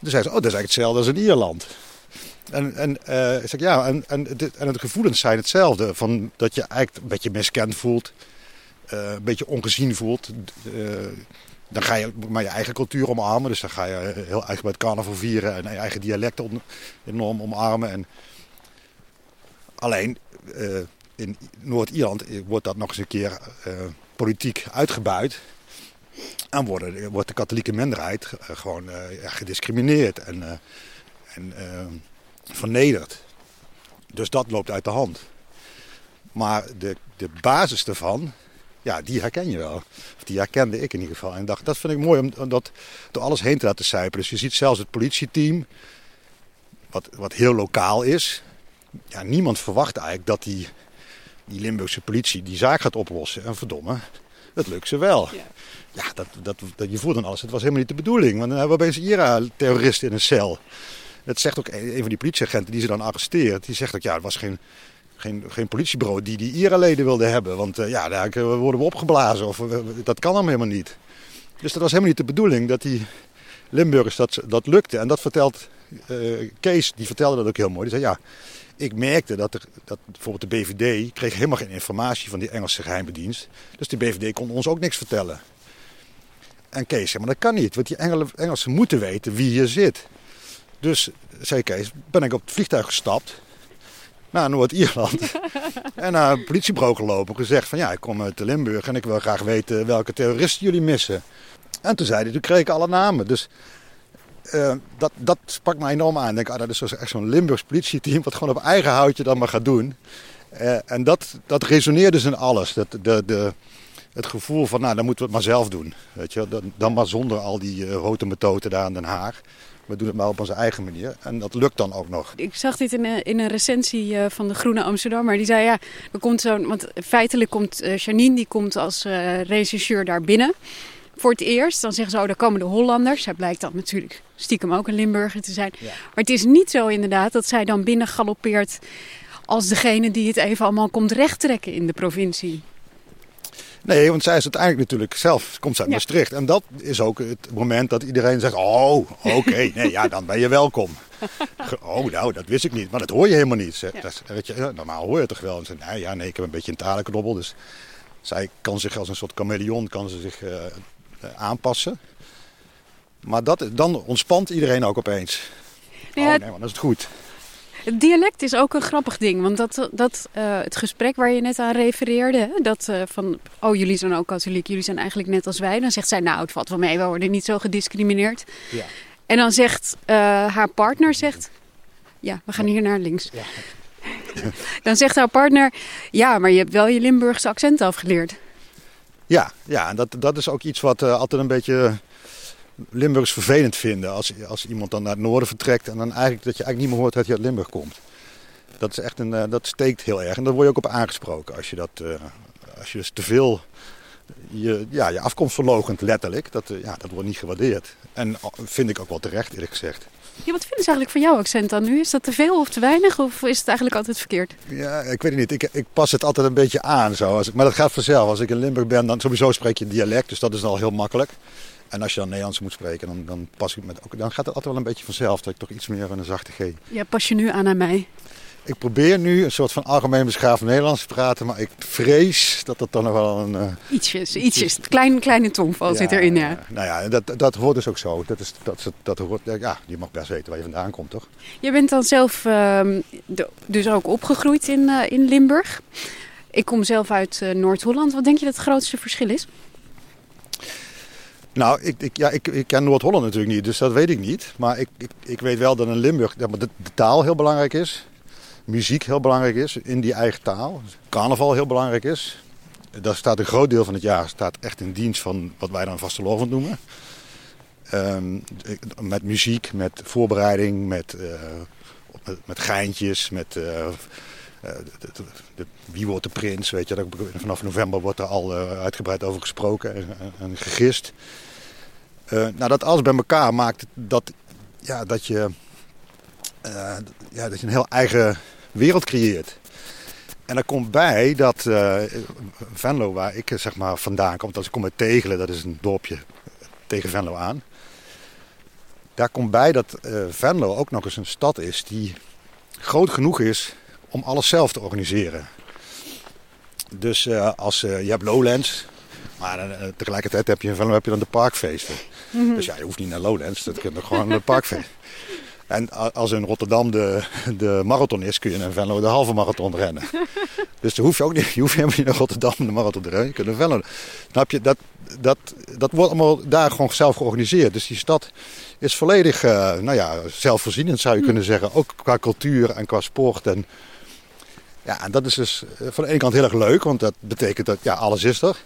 M: Toen zei ze, oh dat is eigenlijk hetzelfde als in Ierland. En, en, uh, ik zeg, ja, en, en, dit, en de gevoelens zijn hetzelfde. Van dat je eigenlijk een beetje miskend voelt, uh, een beetje ongezien voelt. Uh, dan ga je maar je eigen cultuur omarmen. Dus dan ga je heel eigen bij het carnaval vieren en je eigen dialect enorm omarmen. En alleen uh, in Noord-Ierland wordt dat nog eens een keer uh, politiek uitgebuit. En worden, wordt de katholieke minderheid uh, gewoon gediscrimineerd en, en vernederd. Dus dat loopt uit de hand. Maar de, de basis daarvan ja, die herken je wel. Of die herkende ik in ieder geval. En dacht, dat vind ik mooi om, om dat door alles heen te laten sijpelen. Dus je ziet zelfs het politieteam, wat, wat heel lokaal is. Ja, niemand verwacht eigenlijk dat die, die Limburgse politie die zaak gaat oplossen. En verdomme, het lukt ze wel. Ja, ja dat, dat, dat, je voelt dan alles. Het was helemaal niet de bedoeling. Want dan hebben we opeens IRA-terroristen in een cel. Dat zegt ook een van die politieagenten die ze dan arresteert. Die zegt ook, ja, het was geen, geen, geen politiebureau die die IRA-leden wilde hebben. Want uh, ja, daar worden we opgeblazen. Of, dat kan dan helemaal niet. Dus dat was helemaal niet de bedoeling dat die Limburgers dat, dat lukte. En dat vertelt uh, Kees, die vertelde dat ook heel mooi. Die zei, ja, ik merkte dat, er, dat bijvoorbeeld de BVD kreeg helemaal geen informatie van die Engelse geheime dienst. Dus de BVD kon ons ook niks vertellen. En Kees zei, maar dat kan niet, want die Engelsen moeten weten wie hier zit. Dus, zei Kees, ben ik op het vliegtuig gestapt naar Noord-Ierland. en naar een politiebureau gelopen gezegd van ja, ik kom uit Limburg en ik wil graag weten welke terroristen jullie missen. En toen zei hij, toen kreeg ik alle namen. Dus uh, dat, dat sprak mij enorm aan. Ik denk, ah, dat is echt zo'n Limburgs politieteam wat gewoon op eigen houtje dan maar gaat doen. Uh, en dat, dat resoneerde dus in alles. Dat, de, de, het gevoel van, nou, dan moeten we het maar zelf doen. Weet je? Dan, dan maar zonder al die uh, rote methoden daar in Den Haag. We doen het maar op onze eigen manier. En dat lukt dan ook nog.
L: Ik zag dit in een, in een recensie van de Groene Amsterdammer. Die zei, ja, er komt zo'n... Want feitelijk komt Janine, die komt als regisseur daar binnen voor het eerst. Dan zeggen ze, oh, daar komen de Hollanders. Zij blijkt dan natuurlijk stiekem ook een Limburger te zijn. Maar het is niet zo inderdaad dat zij dan binnen galoppeert als degene die het even allemaal komt rechttrekken in de provincie.
M: Nee, want zij is uiteindelijk natuurlijk zelf, komt zij uit ja. Maastricht. En dat is ook het moment dat iedereen zegt, oh, oké, okay, nee, ja, dan ben je welkom. Oh, nou, dat wist ik niet, maar dat hoor je helemaal niet. Ja. Dat, weet je, normaal hoor je het toch wel. En ze, ja, nee, ik heb een beetje een talenknobbel, dus zij kan zich als een soort chameleon kan ze zich, uh, eh, aanpassen. Maar dat, dan ontspant iedereen ook opeens. Ja, oh nee, dan is het goed.
L: Het dialect is ook een grappig ding. Want dat, dat, uh, het gesprek waar je net aan refereerde, dat uh, van, oh jullie zijn ook katholiek, jullie zijn eigenlijk net als wij. Dan zegt zij, nou het valt wel mee, we worden niet zo gediscrimineerd. Ja. En dan zegt uh, haar partner, zegt, ja, we gaan hier naar links. Ja. dan zegt haar partner, ja, maar je hebt wel je Limburgse accent afgeleerd.
M: Ja, ja en dat, dat is ook iets wat altijd een beetje Limburgs vervelend vinden. Als, als iemand dan naar het noorden vertrekt en dan eigenlijk dat je eigenlijk niet meer hoort dat je uit Limburg komt. Dat is echt een, uh, dat steekt heel erg. En daar word je ook op aangesproken als je dat, uh, als je dus te veel je, ja, je afkomst verlogent, letterlijk. Dat, ja, dat wordt niet gewaardeerd. En vind ik ook wel terecht, eerlijk gezegd.
L: Ja, wat vinden ze eigenlijk van jouw accent dan nu? Is dat te veel of te weinig? Of is het eigenlijk altijd verkeerd?
M: Ja, ik weet het niet. Ik, ik pas het altijd een beetje aan. Zo. Als ik, maar dat gaat vanzelf. Als ik in Limburg ben, dan sowieso spreek je dialect. Dus dat is al heel makkelijk. En als je dan Nederlands moet spreken, dan, dan, pas ik met, dan gaat het altijd wel een beetje vanzelf. Dat ik toch iets meer van een zachte G.
L: Ja, pas je nu aan aan mij?
M: Ik probeer nu een soort van algemeen beschaafd Nederlands te praten, maar ik vrees dat dat dan nog wel een... Uh,
L: ietsjes, ietsjes. Klein, kleine tongval ja, zit erin, ja.
M: Nou ja, dat, dat hoort dus ook zo. Dat is, dat, dat hoort, ja, je mag best weten waar je vandaan komt, toch?
L: Je bent dan zelf uh, de, dus ook opgegroeid in, uh, in Limburg. Ik kom zelf uit uh, Noord-Holland. Wat denk je dat het grootste verschil is?
M: Nou, ik, ik, ja, ik, ik ken Noord-Holland natuurlijk niet, dus dat weet ik niet. Maar ik, ik, ik weet wel dat in Limburg de, taal heel belangrijk is muziek heel belangrijk is in die eigen taal. Carnaval heel belangrijk is. Dat staat een groot deel van het jaar staat echt in dienst van wat wij dan vastelovend noemen. Um, met muziek, met voorbereiding, met, uh, met, geintjes, met uh, de, de, wie wordt de prins, weet je. Vanaf november wordt er al uitgebreid over gesproken en, en gegist. Nou, dat alles bij elkaar maakt dat, ja, dat je... ja, dat je een heel eigen wereld creëert. En er komt bij dat uh, Venlo, waar ik zeg maar, vandaan kom, als ik kom uit Tegelen, dat is een dorpje tegen Venlo aan. Daar komt bij dat uh, Venlo ook nog eens een stad is die groot genoeg is om alles zelf te organiseren. Dus als je hebt Lowlands, maar tegelijkertijd heb je in Venlo heb je dan de parkfeesten. Mm -hmm. Dus ja, je hoeft niet naar Lowlands, dat kun je gewoon een parkfeest. En als in Rotterdam de, de marathon is, kun je in Venlo de halve marathon rennen. dus dan hoef je ook niet, je hoeft helemaal niet naar Rotterdam de marathon te rennen. Je kunt in Venlo. Snap je, dat, dat, dat wordt allemaal daar gewoon zelf georganiseerd. Dus die stad is volledig, uh, nou ja, zelfvoorzienend zou je kunnen zeggen. Ook qua cultuur en qua sport. En Ja, en dat is dus eh, van de ene kant heel erg leuk, want dat betekent dat ja, alles is er.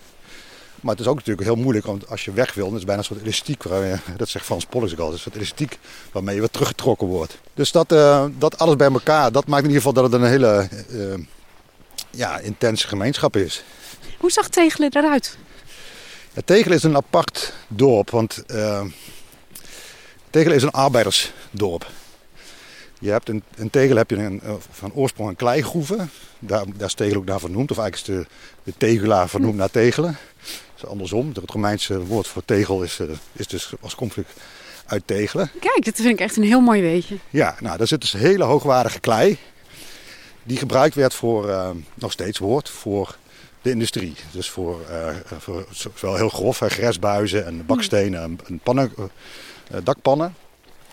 M: Maar het is ook natuurlijk heel moeilijk, want als je weg wil, dat is bijna een soort elastiek. Dat zegt Frans Pollux ook al, een soort elastiek waarmee je weer teruggetrokken wordt. Dus dat, uh, dat alles bij elkaar, dat maakt in ieder geval dat het een hele uh, ja, intense gemeenschap is.
L: Hoe zag Tegelen eruit?
M: Ja, Tegelen is een apart dorp, want uh, Tegelen is een arbeidersdorp. Je hebt in, in Tegel heb je een, van oorsprong een kleigroeven. Daar, daar is Tegel ook naar vernoemd. Of eigenlijk is de, de Tegelaar vernoemd naar Tegelen. Dus andersom. Het Romeinse woord voor tegel is, is dus oorspronkelijk uit Tegelen.
L: Kijk, dat vind ik echt een heel mooi weetje.
M: Ja, nou, daar zit dus hele hoogwaardige klei. Die gebruikt werd voor, uh, nog steeds woord, voor de industrie. Dus voor, uh, voor zowel heel grof, hè, gresbuizen en bakstenen en, en pannen, uh, dakpannen.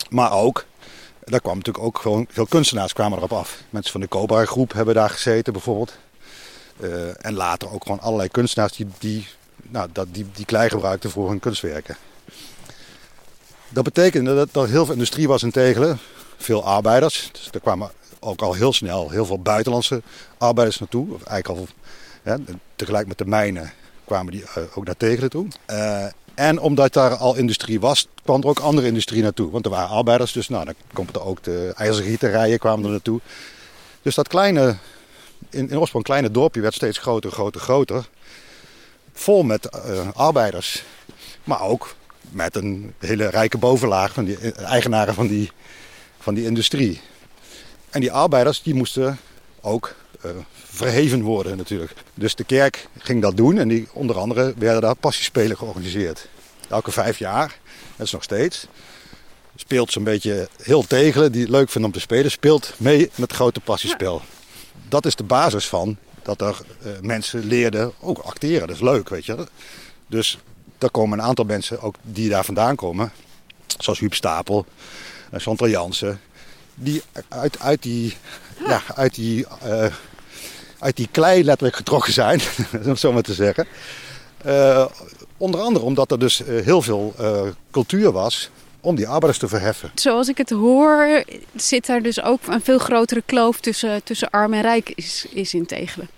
M: Maar ook daar kwam natuurlijk ook gewoon veel kunstenaars kwamen erop af. Mensen van de Cobra groep hebben daar gezeten bijvoorbeeld. En later ook gewoon allerlei kunstenaars die, die, nou, dat, die, die klei gebruikten voor hun kunstwerken. Dat betekende dat er heel veel industrie was in Tegelen. Veel arbeiders. Dus er kwamen ook al heel snel heel veel buitenlandse arbeiders naartoe. Of eigenlijk al, tegelijk met de mijnen kwamen die uh, ook naar Tegelen toe. Uh, en omdat daar al industrie was, kwam er ook andere industrie naartoe. Want er waren arbeiders, dus nou, dan komt er ook de ijzergieterijen kwamen er naartoe. Dus dat kleine, in, in oorsprong kleine dorpje werd steeds groter, groter, groter. Vol met uh, arbeiders. Maar ook met een hele rijke bovenlaag van die eigenaren van die, van die industrie. En die arbeiders die moesten ook uh, verheven worden natuurlijk. Dus de kerk ging dat doen en die, onder andere werden daar passiespelen georganiseerd. Elke vijf jaar, dat is nog steeds. Speelt zo'n beetje heel tegelen, die het leuk vinden om te spelen, speelt mee met het grote passiespel. Dat is de basis van dat er uh, mensen leerden ook acteren. Dat is leuk, weet je. Dus daar komen een aantal mensen ook die daar vandaan komen. Zoals Huub Stapel, uh, Chantal Jansen. Die uit, uit die, ja, uit die uh, uit die klei letterlijk getrokken zijn, om zo maar te zeggen. Onder andere omdat er dus heel veel cultuur was om die arbeiders te verheffen.
L: Zoals ik het hoor, zit daar dus ook een veel grotere kloof tussen, tussen arm en rijk is, is in Tegelen.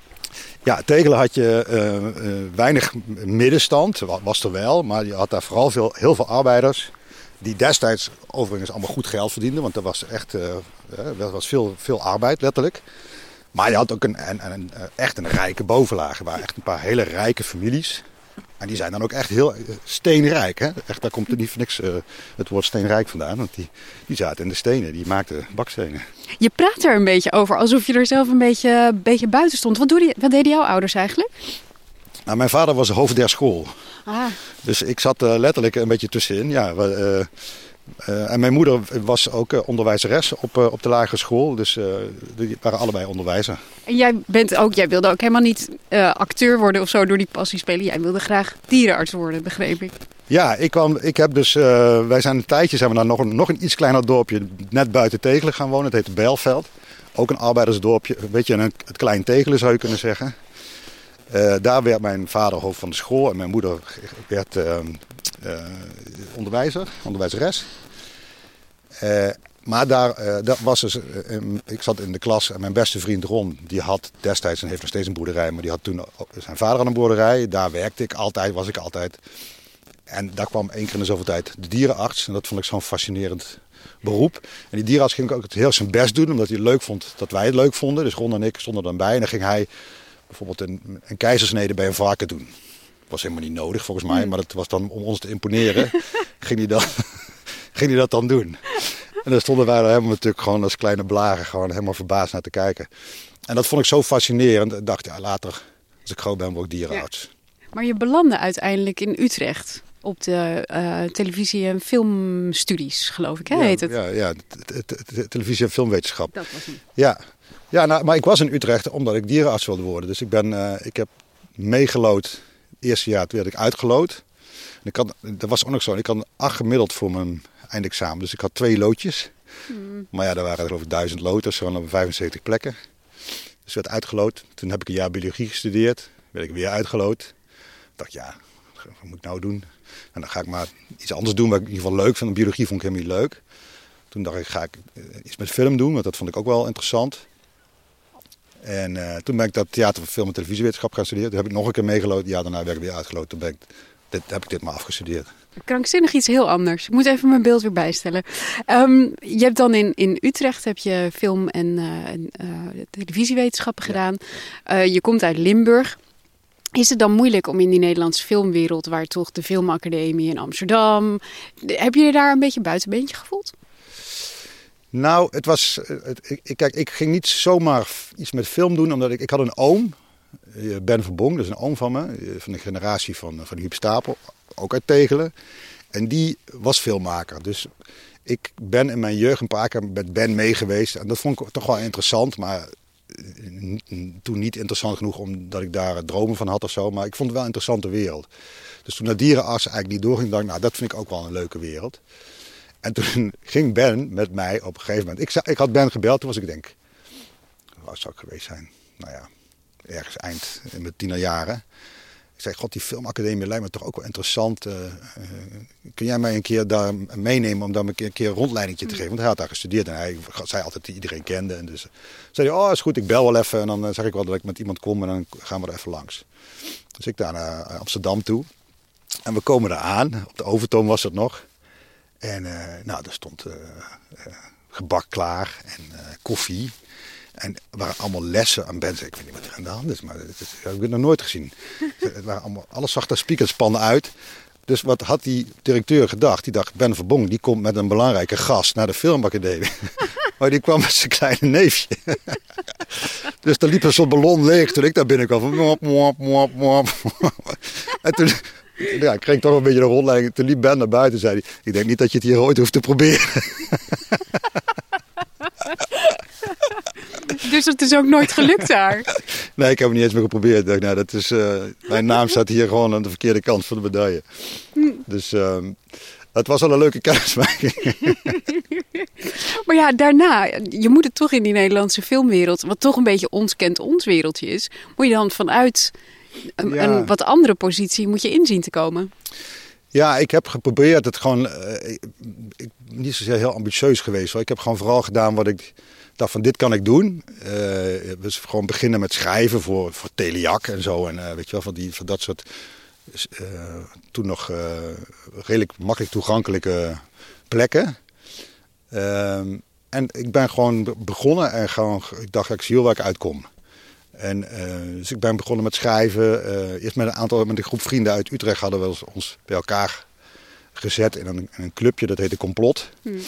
M: Ja, Tegelen had je weinig middenstand, was er wel, maar je had daar vooral veel, heel veel arbeiders. Die destijds overigens allemaal goed geld verdienden, want er was echt er was veel, veel arbeid letterlijk. Maar je had ook een, een, een, echt een rijke bovenlaag. Er waren echt een paar hele rijke families. En die zijn dan ook echt heel steenrijk. Hè? Echt, daar komt er niet voor niks uh, het woord steenrijk vandaan. Want die, die zaten in de stenen, die maakten bakstenen.
L: Je praat er een beetje over, alsof je er zelf een beetje, beetje buiten stond. Wat, wat deden jouw ouders eigenlijk?
M: Nou, mijn vader was hoofd der school.
L: Ah.
M: Dus ik zat uh, letterlijk een beetje tussenin. Ja, uh, uh, en mijn moeder was ook uh, onderwijzeres op, uh, op de lagere school. Dus die waren allebei onderwijzer.
L: En jij, bent ook, jij wilde ook helemaal niet acteur worden of zo door die passie spelen. Jij wilde graag dierenarts worden, begreep ik.
M: Ja, ik, kwam, ik heb dus, wij zijn een tijdje zijn we naar nog een, nog een iets kleiner dorpje net buiten Tegelen gaan wonen. Het heet Bijlveld. Ook een arbeidersdorpje, een beetje een, het klein Tegelen zou je kunnen zeggen. Daar werd mijn vader hoofd van de school en mijn moeder werd uh, onderwijzer, onderwijzeres. Uh, maar daar, uh, dat was dus, ik zat in de klas en mijn beste vriend Ron, die had destijds en heeft nog steeds een boerderij, maar die had toen zijn vader aan een boerderij. Daar werkte ik altijd, was ik altijd. En daar kwam één keer in de zoveel tijd de dierenarts. En dat vond ik zo'n fascinerend beroep. En die dierenarts ging ook heel zijn best doen, omdat hij het leuk vond dat wij het leuk vonden. Dus Ron en ik stonden dan bij en dan ging hij bijvoorbeeld een, een keizersnede bij een varken doen was helemaal niet nodig volgens mij, maar het was dan om ons te imponeren, ging, hij dan, ging hij dat dan doen. En dan stonden wij er helemaal natuurlijk gewoon als kleine blaren gewoon helemaal verbaasd naar te kijken. En dat vond ik zo fascinerend. Ik dacht, ja, later, als ik groot ben, word ik dierenarts.
L: Ja. Maar je belandde uiteindelijk in Utrecht op de uh, televisie- en filmstudies, geloof ik, hè,
M: ja,
L: heet het?
M: Ja, ja televisie- en filmwetenschap.
L: Dat was hem.
M: Ja, ja nou, maar ik was in Utrecht omdat ik dierenarts wilde worden. Dus ik, ben, uh, ik heb meegelood eerste jaar werd ik uitgelood. En ik had, dat was ook nog zo. Ik had acht gemiddeld voor mijn eindexamen. Dus ik had twee loodjes. Mm. Maar ja, er waren geloof ik duizend loters, zo op 75 plekken. Dus werd uitgelood. Toen heb ik een jaar biologie gestudeerd. Werd ik weer uitgelood. Ik dacht, ja, wat moet ik nou doen? En dan ga ik maar iets anders doen wat ik in ieder geval leuk vind. Biologie vond ik helemaal niet leuk. Toen dacht ik, ga ik iets met film doen, want dat vond ik ook wel interessant. En uh, toen ben ik dat theater, film en televisiewetenschap gaan studeren. Toen heb ik nog een keer meegelopen. Ja, daarna werd ik weer uitgeloten. Toen ben ik, dit, heb ik dit maar afgestudeerd.
L: Krankzinnig iets heel anders. Ik moet even mijn beeld weer bijstellen. Um, je hebt dan in, in Utrecht heb je film- en uh, uh, televisiewetenschappen ja. gedaan. je komt uit Limburg. Is het dan moeilijk om in die Nederlandse filmwereld, waar toch de Filmacademie in Amsterdam, heb je je daar een beetje buitenbeentje gevoeld?
M: Nou, het was. Het, ik, kijk, ik ging niet zomaar iets met film doen, omdat ik, ik had een oom, Ben Verbong, dat is een oom van me, van de generatie van, van Huub Stapel, ook uit Tegelen. En die was filmmaker. Dus ik ben in mijn jeugd een paar keer met Ben mee geweest. En dat vond ik toch wel interessant, maar toen niet interessant genoeg omdat ik daar dromen van had of zo. Maar ik vond het wel een interessante wereld. Dus toen naar dierenarts eigenlijk niet doorging, dacht ik, nou dat vind ik ook wel een leuke wereld. En toen ging Ben met mij op een gegeven moment. Ik, ik had Ben gebeld, toen was ik denk, waar zou ik geweest zijn? Nou ja, ergens eind in mijn tienerjaren. Ik zei, god, die filmacademie lijkt me toch ook wel interessant. Uh, uh, kun jij mij een keer daar meenemen om daar een keer een, keer een rondleidingje te geven? Want hij had daar gestudeerd en hij zei altijd dat iedereen kende. En dus zei hij, oh is goed, ik bel wel even. En dan zeg ik wel dat ik met iemand kom en dan gaan we er even langs. Dus ik daar naar Amsterdam toe. En we komen daar aan. Op de Overtoom was het nog. En uh, nou, er stond gebak klaar en koffie. En er waren allemaal lessen aan mensen. Ik weet niet wat er aan de hand is, maar dat, heb ik nog nooit gezien. het waren allemaal, alles zag er spiekerspannen uit. Dus wat had die directeur gedacht? Die dacht, Ben Verbong die komt met een belangrijke gast naar de filmacademie. maar die kwam met zijn kleine neefje. dus er liep een soort ballon leeg toen ik daar binnenkwam. Mop, mop, mop, mop. en toen ja, ik kreeg toch een beetje de rondleiding. Toen liep Ben naar buiten zei hij, ik denk niet dat je het hier ooit hoeft te proberen.
L: Dus het is ook nooit gelukt daar?
M: nee, ik heb het niet eens meer geprobeerd. dacht, nou, dat is, uh, mijn naam staat hier gewoon aan de verkeerde kant van de medaille. Dus uh, het was al een leuke kennismaking.
L: maar ja, daarna, je moet het toch in die Nederlandse filmwereld, wat toch een beetje ons kent ons wereldje is, moet je dan vanuit een, ja. een wat andere positie moet je inzien te komen.
M: Ja, ik heb geprobeerd het gewoon. Uh, ik, niet zozeer heel ambitieus geweest hoor. Ik heb gewoon vooral gedaan wat ik dacht van dit kan ik doen. Uh, dus gewoon beginnen met schrijven voor, voor Teliak en zo. En uh, weet je wel, van, die, van dat soort toen nog redelijk makkelijk toegankelijke plekken. Ehm, en ik ben gewoon begonnen en gewoon, ik dacht ik zie wel waar ik uitkom. En, dus ik ben begonnen met schrijven. eerst met een aantal, met een groep vrienden uit Utrecht hadden we ons bij elkaar gezet in een, in een clubje, dat heette Complot. Hmm.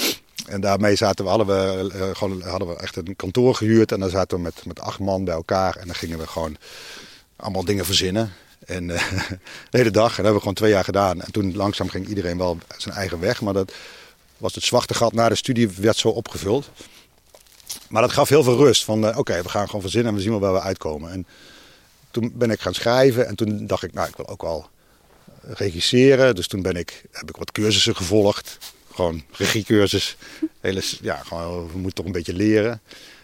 M: En daarmee zaten we, hadden we, uh, gewoon, hadden we echt een kantoor gehuurd. En dan zaten we met, met acht man bij elkaar. En dan gingen we gewoon allemaal dingen verzinnen. En de hele dag. En dat hebben we gewoon twee jaar gedaan. En toen langzaam ging iedereen wel zijn eigen weg. Maar dat was het zwarte gat na de studie werd zo opgevuld. Maar dat gaf heel veel rust. Van uh, oké, we gaan gewoon verzinnen en we zien wel waar we uitkomen. En toen ben ik gaan schrijven. En toen dacht ik, nou ik wil ook wel regisseren. Dus toen ben ik, heb ik wat cursussen gevolgd. Gewoon regiecursus. Hele, ja, gewoon, we moeten toch een beetje leren.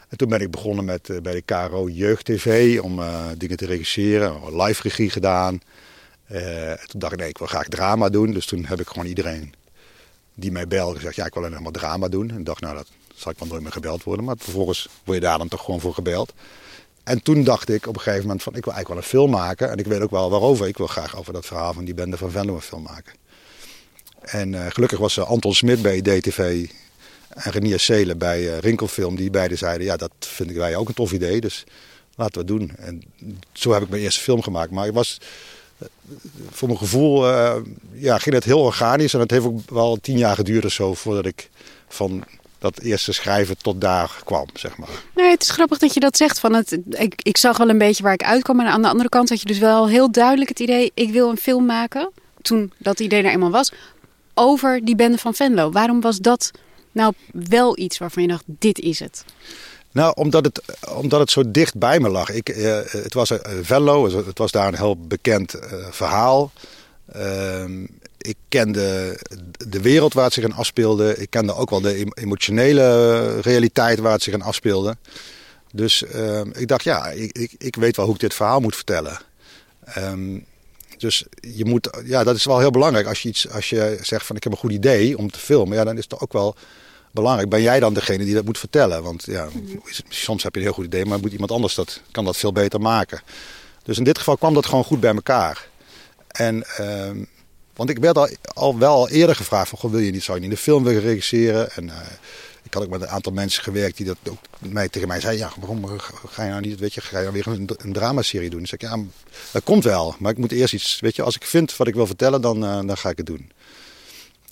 M: En toen ben ik begonnen met, uh, bij de KRO Jeugd TV om uh, dingen te regisseren. Live regie gedaan. Toen dacht ik, nee, ik wil graag drama doen. Dus toen heb ik gewoon iedereen die mij belde gezegd, ja, ik wil helemaal drama doen. En dacht, nou, dat zal ik wel nooit meer gebeld worden. Maar vervolgens word je daar dan toch gewoon voor gebeld. En toen dacht ik op een gegeven moment van, ik wil eigenlijk wel een film maken. En ik weet ook wel waarover. Ik wil graag over dat verhaal van die bende van Venlo een film maken. En uh, gelukkig was uh, Anton Smit bij DTV en Renier Seelen bij uh, Rinkelfilm. Die beiden zeiden, ja, dat vinden wij ook een tof idee. Dus laten we het doen. En zo heb ik mijn eerste film gemaakt. Maar het was, voor mijn gevoel, ja, ging het heel organisch. En het heeft ook wel tien jaar geduurd of zo voordat ik van dat eerste schrijven tot daar kwam, zeg maar.
L: Nee, het is grappig dat je dat zegt. Van het, ik, ik zag wel een beetje waar ik uitkwam. Maar aan de andere kant had je dus wel heel duidelijk het idee... ik wil een film maken, toen dat idee er eenmaal was... over die bende van Venlo. Waarom was dat nou wel iets waarvan je dacht, dit is het?
M: Nou, omdat het, omdat het zo dicht bij me lag. Ik, uh, het was uh, Venlo, het was daar een heel bekend uh, verhaal. Ehm, ik kende de wereld waar het zich in afspeelde. Ik kende ook wel de emotionele realiteit waar het zich in afspeelde. Dus uh, ik dacht, ja, ik, ik, ik, weet wel hoe ik dit verhaal moet vertellen. Um, dus je moet, ja, dat is wel heel belangrijk. Als je, iets, als je zegt van ik heb een goed idee om te filmen, ja, dan is het ook wel belangrijk. Ben jij dan degene die dat moet vertellen? Want ja, soms heb je een heel goed idee, maar moet iemand anders dat, kan dat veel beter maken. Dus in dit geval kwam dat gewoon goed bij elkaar. En, ehm, want ik werd al, al wel eerder gevraagd van, wil je niet, zou je niet een film willen regisseren? En eh, ik had ook met een aantal mensen gewerkt die dat ook mij, tegen mij zeiden, ja, waarom ga je nou niet, weet je, ga je nou weer een, een dramaserie doen? Dus ik, ja, dat komt wel, maar ik moet eerst iets, weet je, als ik vind wat ik wil vertellen, dan, uh, dan ga ik het doen.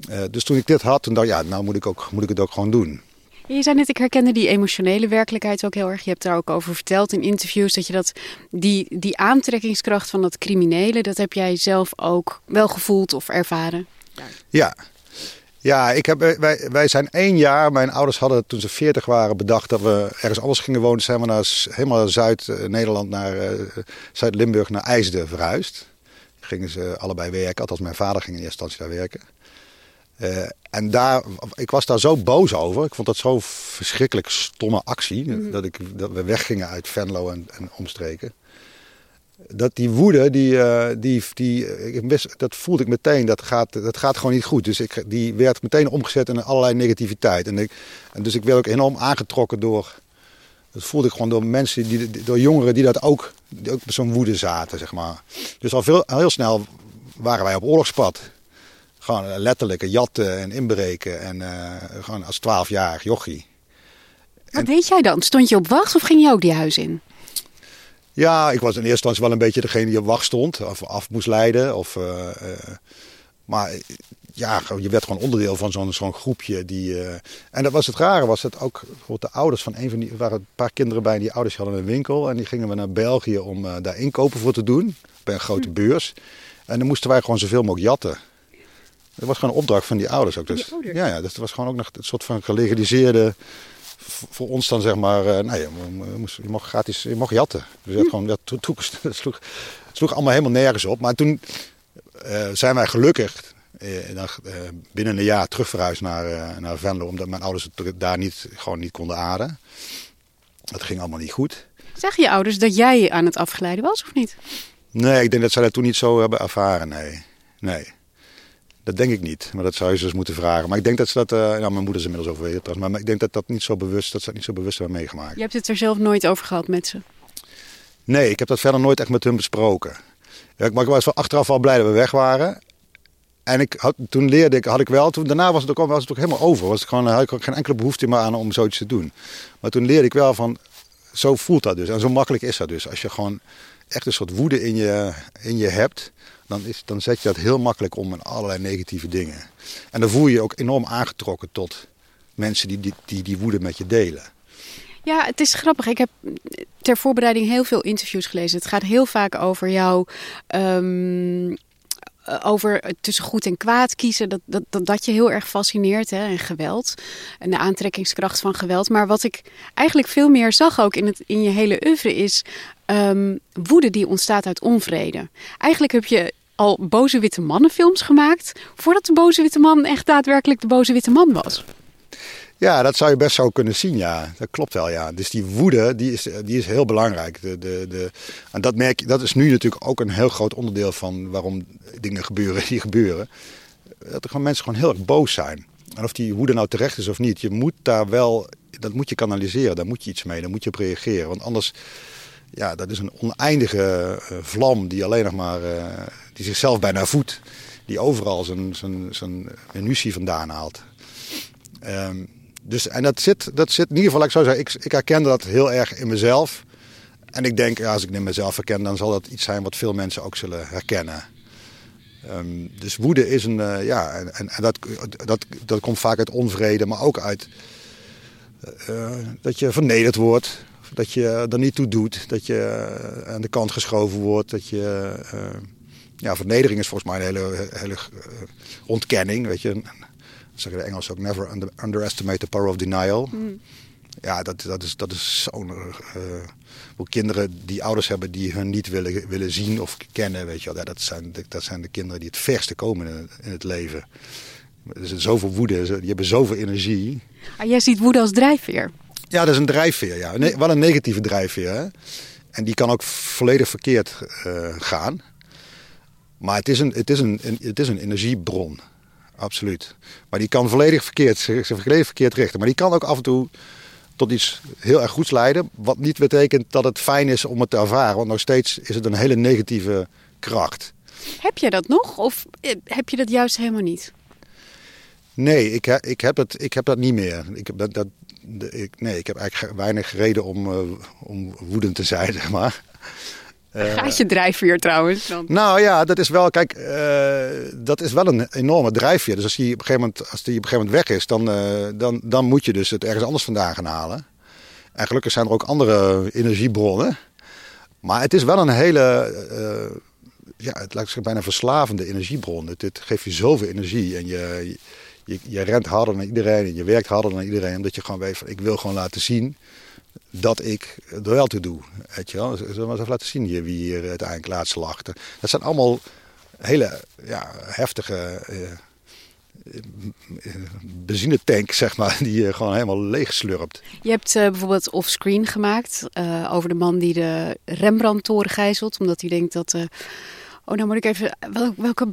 M: Uh, dus toen ik dit had, toen dacht ik, ja, nou moet ik, ook, moet ik het ook gewoon doen.
L: Je zei net, ik herkende die emotionele werkelijkheid ook heel erg. Je hebt daar ook over verteld in interviews dat je dat, die, die aantrekkingskracht van dat criminele, dat heb jij zelf ook wel gevoeld of ervaren.
M: Ja, ja ik heb, wij, wij zijn één jaar, mijn ouders hadden toen ze 40 waren bedacht dat we ergens anders gingen wonen. Zijn we naar, helemaal Zuid-Nederland, naar uh, Zuid-Limburg, naar IJsden verhuisd. Gingen ze allebei werken, althans mijn vader ging in eerste instantie daar werken. Uh, en daar, ik was daar zo boos over. Ik vond dat zo'n verschrikkelijk stomme actie. Mm. Dat, ik, dat we weggingen uit Venlo en, en omstreken. Dat die woede, die, uh, die, die, ik, dat voelde ik meteen, dat gaat, dat gaat gewoon niet goed. Dus ik, die werd meteen omgezet in allerlei negativiteit. En, ik, en dus ik werd ook enorm aangetrokken door, dat voelde ik gewoon door mensen, die, door jongeren die dat ook, die ook zo'n woede zaten, zeg maar. Dus al veel, heel snel waren wij op oorlogspad. Gewoon letterlijk jatten en inbreken. En uh, gewoon als twaalfjarig jochie.
L: Wat deed jij dan? Stond je op wacht of ging je ook die huis in?
M: Ja, ik was in eerste instantie wel een beetje degene die op wacht stond. Of af moest leiden. Of, uh, uh, maar ja, je werd gewoon onderdeel van zo'n zo'n groepje. Die, en dat was het rare, was het ook de ouders van een van die... Er waren een paar kinderen bij die ouders hadden een winkel. En die gingen we naar België om daar inkopen voor te doen. Bij een grote hm. beurs. En dan moesten wij gewoon zoveel mogelijk jatten. Dat was gewoon een opdracht van die ouders ook. Dus, Ja, ja, dus het was gewoon ook nog een soort van gelegaliseerde. Voor ons dan zeg maar, uh, nee, je, moest, je mocht gratis, je mocht jatten. Dus dat, hm. gewoon, dat, het sloeg, sloeg allemaal helemaal nergens op. Maar toen uh, zijn wij gelukkig uh, binnen een jaar terug verhuisd naar, naar Venlo. Omdat mijn ouders het daar niet, gewoon niet konden aarden. Dat ging allemaal niet goed.
L: Zeg je ouders dat jij aan het afgeleiden was of niet?
M: Nee, ik denk dat zij dat toen niet zo hebben ervaren, nee. Nee. Dat denk ik niet, maar dat zou je ze eens moeten vragen. Maar ik denk dat ze dat, uh, nou mijn moeder is inmiddels overleden maar ik denk dat dat niet zo bewust, dat ze dat niet zo bewust hebben meegemaakt.
L: Je hebt het er zelf nooit over gehad met ze?
M: Nee, ik heb dat verder nooit echt met hun besproken. Ja, maar ik was achteraf wel blij dat we weg waren. En ik had, toen leerde ik, had ik wel, toen, daarna was het ook, was het ook helemaal over. Was ik gewoon, had ik ook geen enkele behoefte meer aan om zoiets te doen. Maar toen leerde ik wel van, zo voelt dat dus. En zo makkelijk is dat dus. Als je gewoon echt een soort woede in je, in je hebt, dan, is, dan zet je dat heel makkelijk om in allerlei negatieve dingen. En dan voel je je ook enorm aangetrokken tot mensen die die, die, die woede met je delen.
L: Ja, het is grappig. Ik heb ter voorbereiding heel veel interviews gelezen. Het gaat heel vaak over jou. Um, over tussen goed en kwaad kiezen. Dat, dat, dat, dat je heel erg fascineert. Hè? En geweld. En de aantrekkingskracht van geweld. Maar wat ik eigenlijk veel meer zag ook in, het, in je hele oeuvre is. Um, woede die ontstaat uit onvrede. Eigenlijk heb je al boze witte mannenfilms gemaakt. voordat de boze witte man echt daadwerkelijk de boze witte man was.
M: Ja, dat zou je best zo kunnen zien, ja. Dat klopt wel, ja. Dus die woede, die is, die is heel belangrijk. De, de, de, en dat, merk, dat is nu natuurlijk ook een heel groot onderdeel van waarom dingen gebeuren die gebeuren. Dat er gewoon mensen gewoon heel erg boos zijn. En of die woede nou terecht is of niet, je moet daar wel, dat moet je kanaliseren. Daar moet je iets mee, daar moet je op reageren. Want anders, ja, dat is een oneindige uh, vlam die alleen nog maar, uh, die zichzelf bijna voedt. Die overal zijn, zijn, zijn munitie vandaan haalt. Um, dus, en dat zit, dat zit in ieder geval, ik zou zeggen, ik, ik herken dat heel erg in mezelf. En ik denk, als ik in mezelf herken, dan zal dat iets zijn wat veel mensen ook zullen herkennen. Um, dus woede is een, uh, ja, en, en, dat, dat, dat komt vaak uit onvrede, maar ook uit dat je vernederd wordt. Dat je er niet toe doet, dat je aan de kant geschoven wordt. Dat je, uh, ja, vernedering is volgens mij een hele, hele ontkenning, weet je zeggen de Engels ook, never under, underestimate the power of denial. Mm. Ja, dat, dat is, dat is zo'n... Uh, kinderen die ouders hebben die hun niet willen, willen zien of kennen, weet je wel. dat, zijn, dat zijn de kinderen die het verste komen in het, in het leven. Er zit zoveel woede, die hebben zoveel energie.
L: Ah, jij ziet woede als drijfveer?
M: Ja, dat is een drijfveer, ja. Nee, wel een negatieve drijfveer, hè. En die kan ook volledig verkeerd uh, gaan. Maar het is een, het is een, het is een energiebron. absoluut. Maar die kan volledig verkeerd, zich volledig verkeerd richten. Maar die kan ook af en toe tot iets heel erg goeds leiden. Wat niet betekent dat het fijn is om het te ervaren. Want nog steeds is het een hele negatieve kracht.
L: Heb je dat nog of eh, heb je dat juist helemaal niet?
M: Nee, ik, ik, heb, het, ik heb dat niet meer. Ik heb dat, ik, nee, ik heb eigenlijk weinig reden om, uh, om woedend te zijn, zeg maar.
L: Uh, Gaat je drijfveer trouwens? Dan?
M: Nou ja, dat is wel, kijk, uh, dat is wel een enorme drijfveer. Dus als die op een gegeven moment, als die op een gegeven moment weg is, dan, uh, dan, dan moet je dus het ergens anders vandaan gaan halen. En gelukkig zijn er ook andere energiebronnen. Maar het is wel een hele, ja, het lijkt zich bijna verslavende energiebron. Het, het, geeft je zoveel energie en je, je, je rent harder dan iedereen en je werkt harder dan iedereen. Omdat je gewoon weet van, ik wil gewoon laten zien dat ik er wel toe doe. Weet je wel? Zullen we eens even laten zien hier wie hier uiteindelijk laatste lachte. Dat zijn allemaal hele ja, heftige uh, benzinetanks, zeg maar, die je gewoon helemaal leeg slurpt.
L: Je hebt uh, bijvoorbeeld offscreen gemaakt over de man die de Rembrandt-toren gijzelt, omdat hij denkt dat... Oh, nou moet ik even. Wel, welke.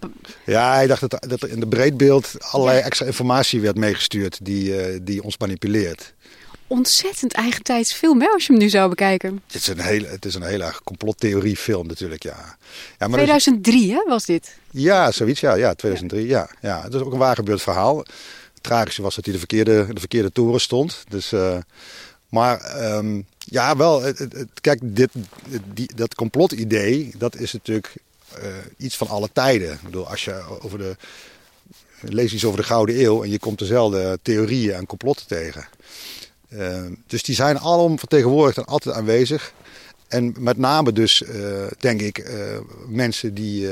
M: Ja, hij dacht dat, dat er in de breedbeeld allerlei ja. extra informatie werd meegestuurd die, die ons manipuleert
L: ontzettend eigentijds film, hè, als je hem nu zou bekijken.
M: Het is een hele, het is een hele complottheorie film natuurlijk, ja. ja
L: maar 2003, hè, was dit?
M: Ja, zoiets, ja. Ja, 2003, ja. ja. Het is ook een waar gebeurd verhaal. Het tragische was dat hij de verkeerde, de verkeerde toren stond. Dus, uh, maar um, ja, wel, het, het, kijk, dit, die, dat complotidee, dat is natuurlijk iets van alle tijden. Ik bedoel, als je over de... Lees iets over de Gouden Eeuw en je komt dezelfde theorieën en complotten tegen. Uh, dus die zijn allemaal vertegenwoordigd en altijd aanwezig. En met name dus, uh, denk ik, uh, mensen die,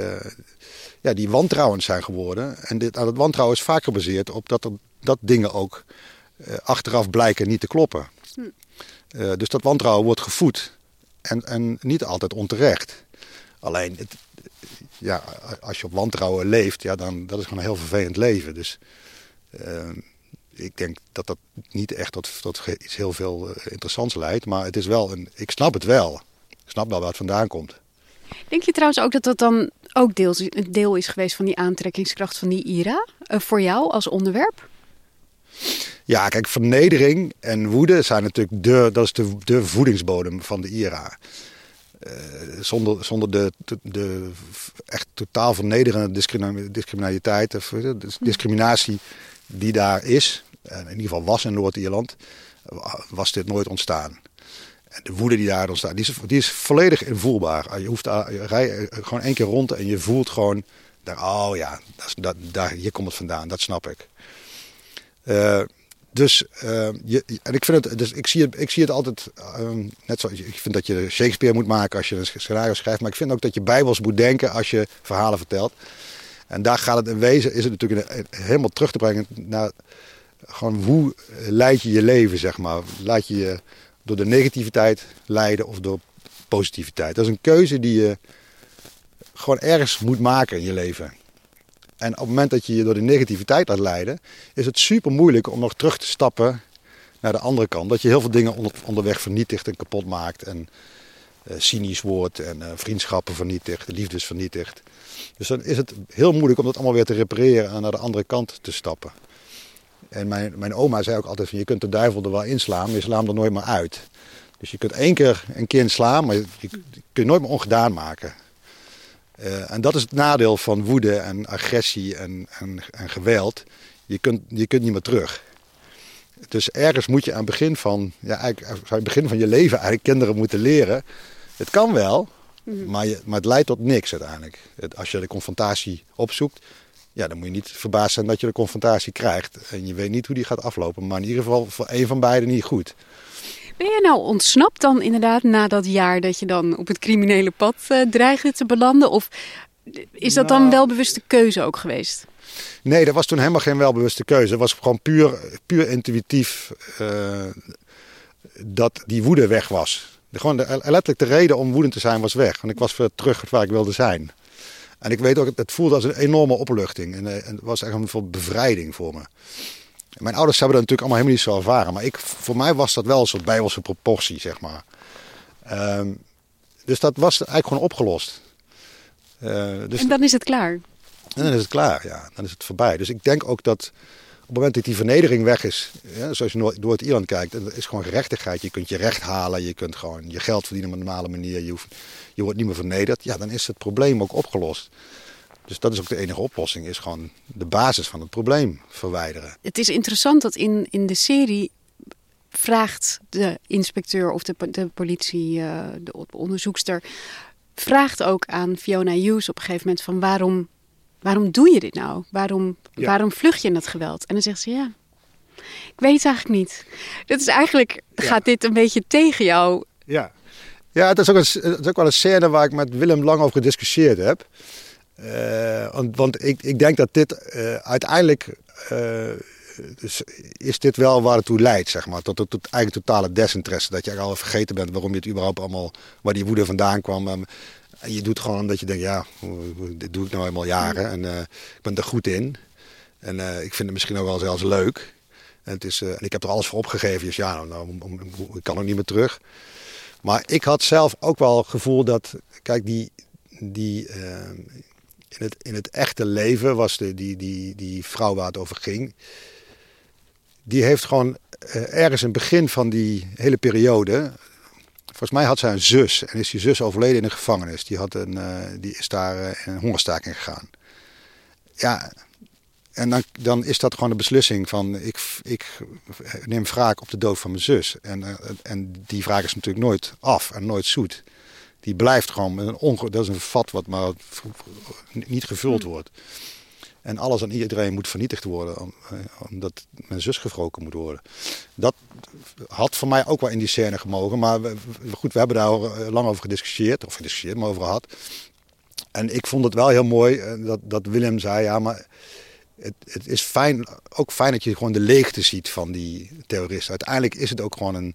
M: ja, die wantrouwend zijn geworden. En dit, dat wantrouwen is vaak gebaseerd op dat, er, dat dingen ook achteraf blijken niet te kloppen. Hm. dus dat wantrouwen wordt gevoed. En, en niet altijd onterecht. Alleen, het, ja, als je op wantrouwen leeft, ja, dan dat is gewoon een heel vervelend leven. Dus ehm, ik denk dat dat niet echt tot, tot iets heel veel uh, interessants leidt. Maar het is wel een, ik snap het wel. Ik snap wel waar het vandaan komt.
L: Denk je trouwens ook dat dat dan ook deel, een deel is geweest van die aantrekkingskracht van die IRA? Uh, voor jou als onderwerp?
M: Ja, kijk, vernedering en woede zijn natuurlijk de, dat is de, de voedingsbodem van de IRA. Uh, zonder, zonder de, de, de, echt totaal vernederende discriminaliteit, of discriminatie die daar is, en in ieder geval was in Noord-Ierland, was dit nooit ontstaan. En de woede die daar ontstaat, die is, die is volledig invoelbaar. Je hoeft je rij, gewoon één keer rond en je voelt gewoon, daar, oh ja, dat, dat, daar, hier komt het vandaan, dat snap ik. Uh, dus, uh, je, en ik, vind het, dus ik, zie het, ik zie het altijd, um, net zoals ik vind dat je Shakespeare moet maken als je een scenario schrijft, maar ik vind ook dat je bijbels moet denken als je verhalen vertelt. En daar gaat het in wezen, is het natuurlijk helemaal terug te brengen naar gewoon hoe leid je je leven, zeg maar. Laat je je door de negativiteit leiden of door positiviteit. Dat is een keuze die je gewoon ergens moet maken in je leven. En op het moment dat je je door de negativiteit laat leiden, is het super moeilijk om nog terug te stappen naar de andere kant. Dat je heel veel dingen onder, onderweg vernietigt en kapot maakt. En uh, cynisch wordt en uh, vriendschappen vernietigt, liefdes vernietigt. Dus dan is het heel moeilijk om dat allemaal weer te repareren en naar de andere kant te stappen. En mijn, mijn oma zei ook altijd van je kunt de duivel er wel inslaan, maar je slaat hem er nooit meer uit. Dus je kunt één keer een kind slaan, maar je, je kunt nooit meer ongedaan maken. Uh, en dat is het nadeel van woede en agressie en, en, en geweld. Je kunt, je kunt niet meer terug. Dus ergens moet je aan het begin van, ja, eigenlijk, aan het begin van je leven eigenlijk kinderen moeten leren. Het kan wel, Mhm. Maar, je, maar het leidt tot niks uiteindelijk. als je de confrontatie opzoekt, ja, dan moet je niet verbaasd zijn dat je de confrontatie krijgt. En je weet niet hoe die gaat aflopen, maar in ieder geval voor een van beiden niet goed.
L: Ben je nou ontsnapt dan inderdaad na dat jaar dat je dan op het criminele pad uh, dreigde te belanden? Of is dat dan nou. wel bewuste keuze ook geweest?
M: Nee, dat was toen helemaal geen welbewuste keuze. Het was gewoon puur, puur intuïtief uh, dat die woede weg was. De, gewoon de, letterlijk de reden om woedend te zijn was weg. Want ik was weer terug waar ik wilde zijn. En ik weet ook, het voelde als een enorme opluchting. En, eh, en het was echt een soort bevrijding voor me. Mijn ouders hebben dat natuurlijk allemaal helemaal niet zo ervaren. Maar ik, voor mij was dat wel een soort bijbelse proportie, zeg maar. Um, dus dat was eigenlijk gewoon opgelost.
L: Uh, dus en dan is het klaar?
M: En dan is het klaar, ja. Dan is het voorbij. Dus ik denk ook dat op het moment dat die vernedering weg is, ja, zoals je Noord- Noord-Ierland kijkt, dan is gewoon gerechtigheid. Je kunt je recht halen, je kunt gewoon je geld verdienen op een normale manier. Je, hoeft, je wordt niet meer vernederd. Ja, dan is het probleem ook opgelost. Dus dat is ook de enige oplossing, is gewoon de basis van het probleem verwijderen.
L: Het is interessant dat in, in de serie vraagt de inspecteur of de, de politie, eh, de onderzoekster, vraagt ook aan Fiona Hughes op een gegeven moment van waarom, waarom doe je dit nou? Waarom,
M: Ja.
L: waarom vlucht je in dat geweld? En dan zegt ze ja, ik weet het eigenlijk niet. Dat is eigenlijk, gaat dit een beetje tegen jou?
M: Ja, ja het, is ook een, het is ook wel een scène waar ik met Willem lang over gediscussieerd heb. Eh, want want ik, ik denk dat dit eh, uiteindelijk eh, dus is dit wel waar het toe leidt, zeg maar. Tot, tot eigenlijk totale desinteresse. Dat je al vergeten bent waarom je het überhaupt allemaal, waar die woede vandaan kwam. En, je doet gewoon omdat je denkt, ja, dit doe ik nou eenmaal jaren. En ik ben er goed in. En ik vind het misschien ook wel zelfs leuk. En, het is, ik heb er alles voor opgegeven. Dus ja, nou, nou, ik kan ook niet meer terug. Maar ik had zelf ook wel het gevoel dat, kijk, die, die, in, het, echte leven was de, die, die, die vrouw waar het over ging, die heeft gewoon eh, ergens in het begin van die hele periode, volgens mij had zij een zus en is die zus overleden in een gevangenis. Die, had een, eh, die is daar eh, een hongerstaking gegaan. Ja, en dan, dan is dat gewoon een beslissing van ik, ik neem wraak op de dood van mijn zus. En, en die wraak is natuurlijk nooit af en nooit zoet. Die blijft gewoon met een onge dat is een vat wat maar niet gevuld wordt. En alles en iedereen moet vernietigd worden eh, omdat mijn zus gewroken moet worden. Dat had voor mij ook wel in die scène gemogen. Maar we- goed, we hebben daar eh, lang over gediscussieerd. Of gediscussieerd, maar over gehad. En ik vond het wel heel mooi eh, dat, dat Willem zei, ja, maar het, het is fijn, ook fijn dat je gewoon de leegte ziet van die terroristen. Uiteindelijk is het ook gewoon een.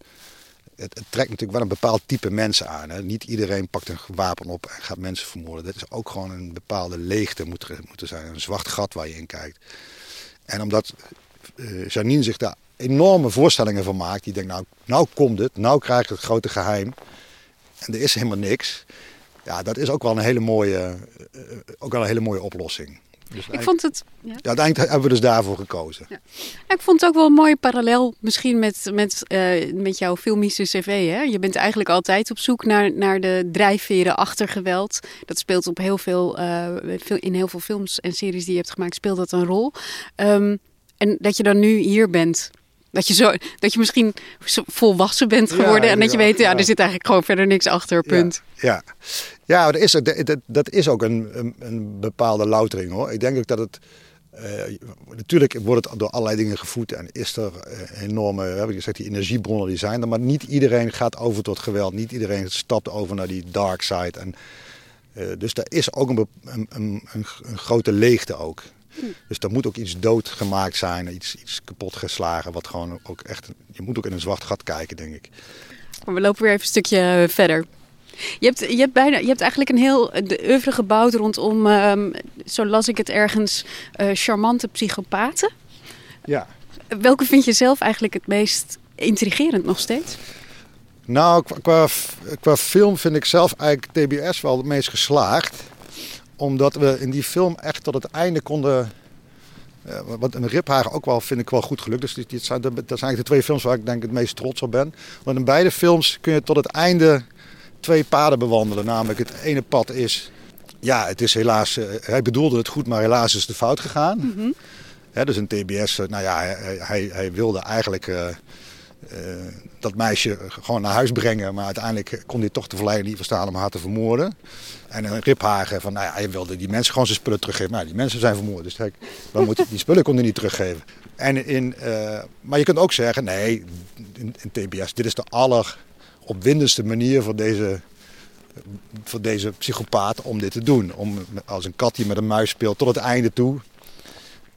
M: Het, trekt natuurlijk wel een bepaald type mensen aan. Hè. Niet iedereen pakt een wapen op en gaat mensen vermoorden. Dat is ook gewoon een bepaalde leegte moet er, zijn. Een zwart gat waar je in kijkt. En omdat eh, Janine zich daar enorme voorstellingen van maakt. Die denkt, nou, nou komt het. Nou krijg ik het grote geheim. En er is helemaal niks. Ja, dat is ook wel een hele mooie, eh, ook wel een hele mooie oplossing. Dus
L: Ik vond het. Ja.
M: ja, uiteindelijk hebben we dus daarvoor gekozen.
L: Ja, Ik vond het ook wel een mooie parallel misschien met, met, eh, met jouw filmische cv. Hè? Je bent eigenlijk altijd op zoek naar, naar de drijfveren achter geweld. Dat speelt op heel veel, eh, veel, in heel veel films en series die je hebt gemaakt, speelt dat een rol. Ehm, en dat je dan nu hier bent. Dat je, zo, dat je misschien volwassen bent
M: Ja,
L: geworden en dat je weet, ja,
M: ja.
L: er zit eigenlijk gewoon verder niks achter, punt.
M: Ja, ja dat, is, dat, dat- is ook een, een, een bepaalde loutering hoor. Ik denk ook dat het. eh, natuurlijk wordt het door allerlei dingen gevoed en is er eh, enorme, we hebben gezegd, die energiebronnen die zijn er, maar niet iedereen gaat over tot geweld. Niet iedereen stapt over naar die dark side. En, eh, dus daar is ook een, een, een, een grote leegte ook. Dus er moet ook iets doodgemaakt zijn, iets, iets kapot geslagen, wat gewoon ook echt, je moet ook in een zwart gat kijken, denk ik.
L: We lopen weer even een stukje verder. Je hebt, je hebt, bijna, je hebt eigenlijk een heel de oeuvre gebouwd rondom, ehm, zo las ik het ergens, eh, charmante psychopaten.
M: Ja.
L: Welke vind je zelf eigenlijk het meest intrigerend nog steeds?
M: Nou, qua, qua, qua film vind ik zelf eigenlijk TBS wel het meest geslaagd. Omdat we in die film echt tot het einde konden... eh, wat een Riphagen ook wel vind ik wel goed gelukt. Dus dit, dit zijn, de- dat zijn eigenlijk de twee films waar ik denk het meest trots op ben. Want in beide films kun je tot het einde twee paden bewandelen. Namelijk het ene pad is... Ja, het is helaas... eh, hij bedoelde het goed, maar helaas is het fout gegaan. Hè, dus een TBS, eh, nou ja, hij, hij, hij wilde eigenlijk dat meisje gewoon naar huis brengen. Maar uiteindelijk kon hij toch de verleiding niet verstaan om haar te vermoorden. En een Riphagen van, nou ja, hij wilde die mensen gewoon zijn spullen teruggeven. Maar ja, die mensen zijn vermoord, dus dan moet, die spullen kon hij niet teruggeven. En in, eh, maar je kunt ook zeggen, nee, in, in TBS, dit is de alleropwindendste manier voor deze, voor deze psychopaat om dit te doen. Om als een kat die met een muis speelt tot het einde toe.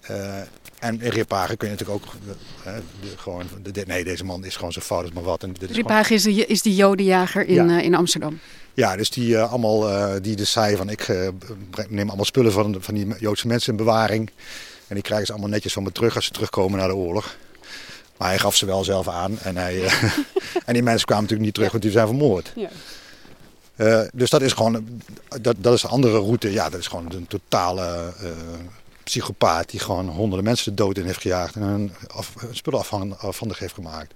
M: Eh, en Riphagen kun je natuurlijk ook eh, de- gewoon, de- nee, deze man is gewoon zo fout als maar wat. En dit is
L: Riphagen is, de, is die jodenjager in,
M: Ja.
L: eh, in Amsterdam.
M: ja, dus die eh, allemaal, eh, die dus zei van ik eh, neem allemaal spullen van, van die Joodse mensen in bewaring. En die krijgen ze allemaal netjes van me terug als ze terugkomen naar de oorlog. Maar hij gaf ze wel zelf aan. En, hij, eh, en die mensen kwamen natuurlijk niet terug, want die zijn vermoord.
L: Ja.
M: Dus dat is gewoon dat, dat is een andere route. Ja, dat is gewoon een totale psychopaat die gewoon honderden mensen de dood in heeft gejaagd en een, af, spullen afhandig heeft gemaakt.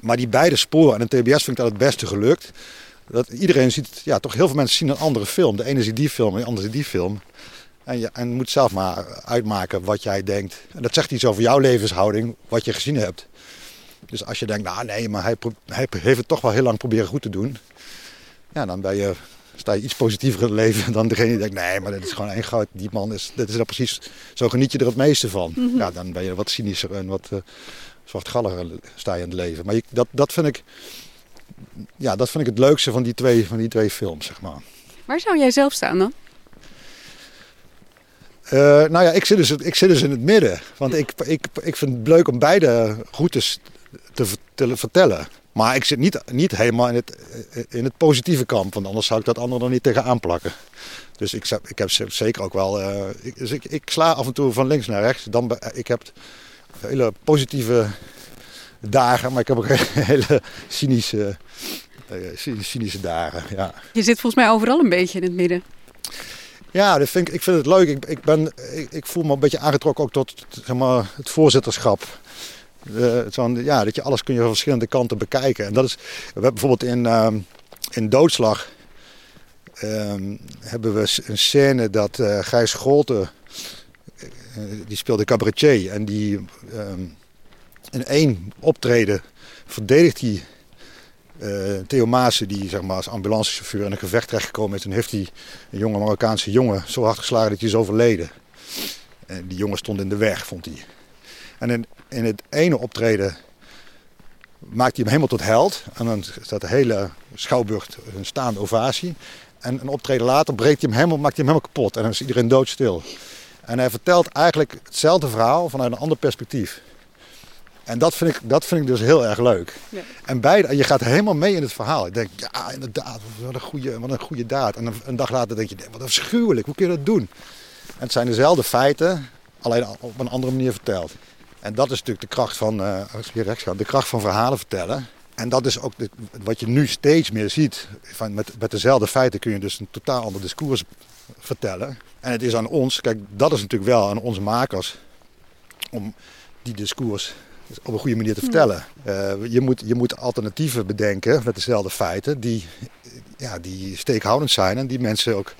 M: Maar die beide sporen en de TBS vind ik dat het beste gelukt. Dat iedereen ziet, ja, toch heel veel mensen zien een andere film. De ene ziet die film en de andere ziet die film. En je en moet zelf maar uitmaken wat jij denkt. En dat zegt iets over jouw levenshouding, wat je gezien hebt. Dus als je denkt, nou nee, maar hij, hij heeft het toch wel heel lang proberen goed te doen. Ja, dan ben je, sta je iets positiever in het leven dan degene die denkt, nee, maar dit is gewoon één groot. Die man is, dit is er precies, zo geniet je er het meeste van. Mm -hmm. Ja, dan ben je wat cynischer en wat uh, zwartgalliger sta je in het leven. Maar je, dat, dat vind ik, ja, dat vind ik het leukste van die twee, van die twee films, zeg maar.
L: Waar zou jij zelf staan dan?
M: Uh, nou ja, ik zit, dus, ik zit dus in het midden. Want ik, ik, ik vind het leuk om beide routes te, te vertellen. Maar ik zit niet, niet helemaal in het, in het positieve kamp. Want anders zou ik dat andere er niet tegenaan plakken. Dus ik, ik heb zeker ook wel... Uh, ik, dus ik, ik sla af en toe van links naar rechts. Dan, ik heb hele positieve dagen. Maar ik heb ook hele cynische, uh, cynische dagen. Ja.
L: Je zit volgens mij overal een beetje in het midden.
M: Ja, dat vind ik, ik vind het leuk. Ik, ik, ben, ik, ik voel me een beetje aangetrokken ook tot zeg maar, het voorzitterschap. Zo'n, ja, dat je alles kun je van verschillende kanten bekijken. En dat is, we hebben bijvoorbeeld in, uh, in Doodslag uh, hebben we een scène dat uh, Gijs Scholte, die speelde cabaretier. En die ehm, in één optreden verdedigt hij uh, Theo Maassen, die zeg maar, als ambulancechauffeur in een gevecht terechtgekomen is. En heeft hij een jonge Marokkaanse jongen zo hard geslagen dat hij is overleden. En die jongen stond in de weg, vond hij. En in, in het ene optreden maakt hij hem helemaal tot held. En dan staat de hele schouwburg een staande ovatie. En een optreden later breekt hij hem helemaal, maakt hij hem helemaal kapot. En dan is iedereen doodstil. En hij vertelt eigenlijk hetzelfde verhaal vanuit een ander perspectief. En dat vind ik, dat vind ik dus heel erg leuk. Ja. En beide, je gaat helemaal mee in het verhaal. Ik denk, ja, inderdaad, wat een goede, wat een goede daad. En een, een dag later denk je, wat afschuwelijk, hoe kun je dat doen? En het zijn dezelfde feiten, alleen op een andere manier verteld. En dat is natuurlijk de kracht van, uh, als je rechts gaat, de kracht van verhalen vertellen. En dat is ook de, wat je nu steeds meer ziet. Van met, met dezelfde feiten kun je dus een totaal ander discours vertellen. En het is aan ons, kijk, dat is natuurlijk wel aan onze makers, om die discours op een goede manier te vertellen. Uh, je, moet, je moet alternatieven bedenken met dezelfde feiten die, ja, die steekhoudend zijn en die mensen ook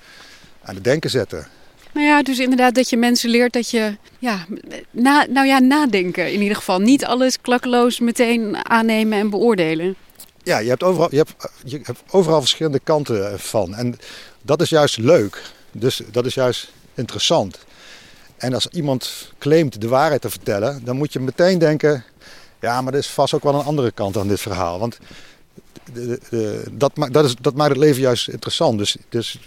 M: aan het denken zetten.
L: Nou ja, dus inderdaad dat je mensen leert dat je, ja, nou ja, nadenken in ieder geval. Niet alles klakkeloos meteen aannemen en beoordelen.
M: Ja, je hebt overal, je hebt, je hebt overal verschillende kanten van. En dat is juist leuk. Dus dat is juist interessant. En als iemand claimt de waarheid te vertellen, dan moet je meteen denken: ja, maar er is vast ook wel een andere kant aan dit verhaal. Want de, de, dat, dat, is, dat maakt het leven juist interessant. Dus, dus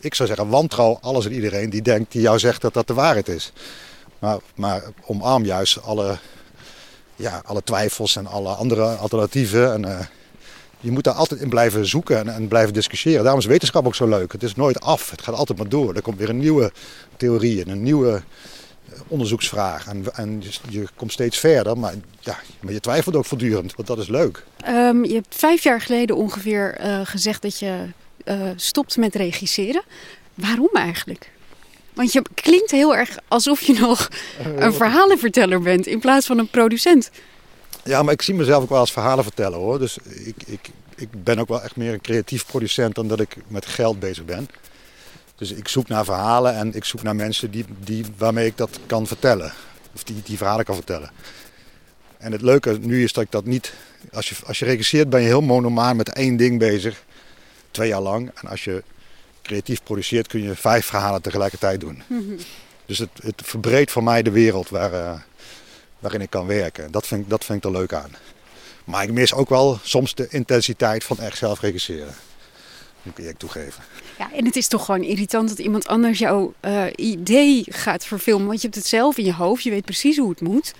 M: ik zou zeggen: wantrouw alles en iedereen die denkt, die jou zegt dat dat de waarheid is. Maar, maar omarm juist alle, ja, alle twijfels en alle andere alternatieven. En, uh, je moet daar altijd in blijven zoeken en, en, blijven discussiëren. Daarom is wetenschap ook zo leuk. Het is nooit af. Het gaat altijd maar door. Er komt weer een nieuwe theorie en een nieuwe onderzoeksvraag. En, en je, komt steeds verder, maar, ja, maar je twijfelt ook voortdurend, want dat is leuk.
L: Um, je hebt vijf jaar geleden ongeveer uh, gezegd dat je uh, stopt met regisseren. Waarom eigenlijk? Want je klinkt heel erg alsof je nog een verhalenverteller bent in plaats van een producent.
M: Ja, maar ik zie mezelf ook wel als verhalenverteller hoor. Dus ik, ik, ik ben ook wel echt meer een creatief producent dan dat ik met geld bezig ben. Dus ik zoek naar verhalen en ik zoek naar mensen die, die, waarmee ik dat kan vertellen. Of die, die verhalen kan vertellen. En het leuke nu is dat ik dat niet... Als je, als je regisseert ben je heel monomaan met één ding bezig. Twee jaar lang. En als je creatief produceert kun je vijf verhalen tegelijkertijd doen. Dus het, het verbreedt voor mij de wereld waar, uh, waarin ik kan werken. Dat vind, dat vind ik er leuk aan. Maar ik mis ook wel soms de intensiteit van echt zelf regisseren. Moet ik toegeven.
L: Ja, en het is toch gewoon irritant dat iemand anders jouw uh, idee gaat verfilmen. Want je hebt het zelf in je hoofd, je weet precies hoe het moet.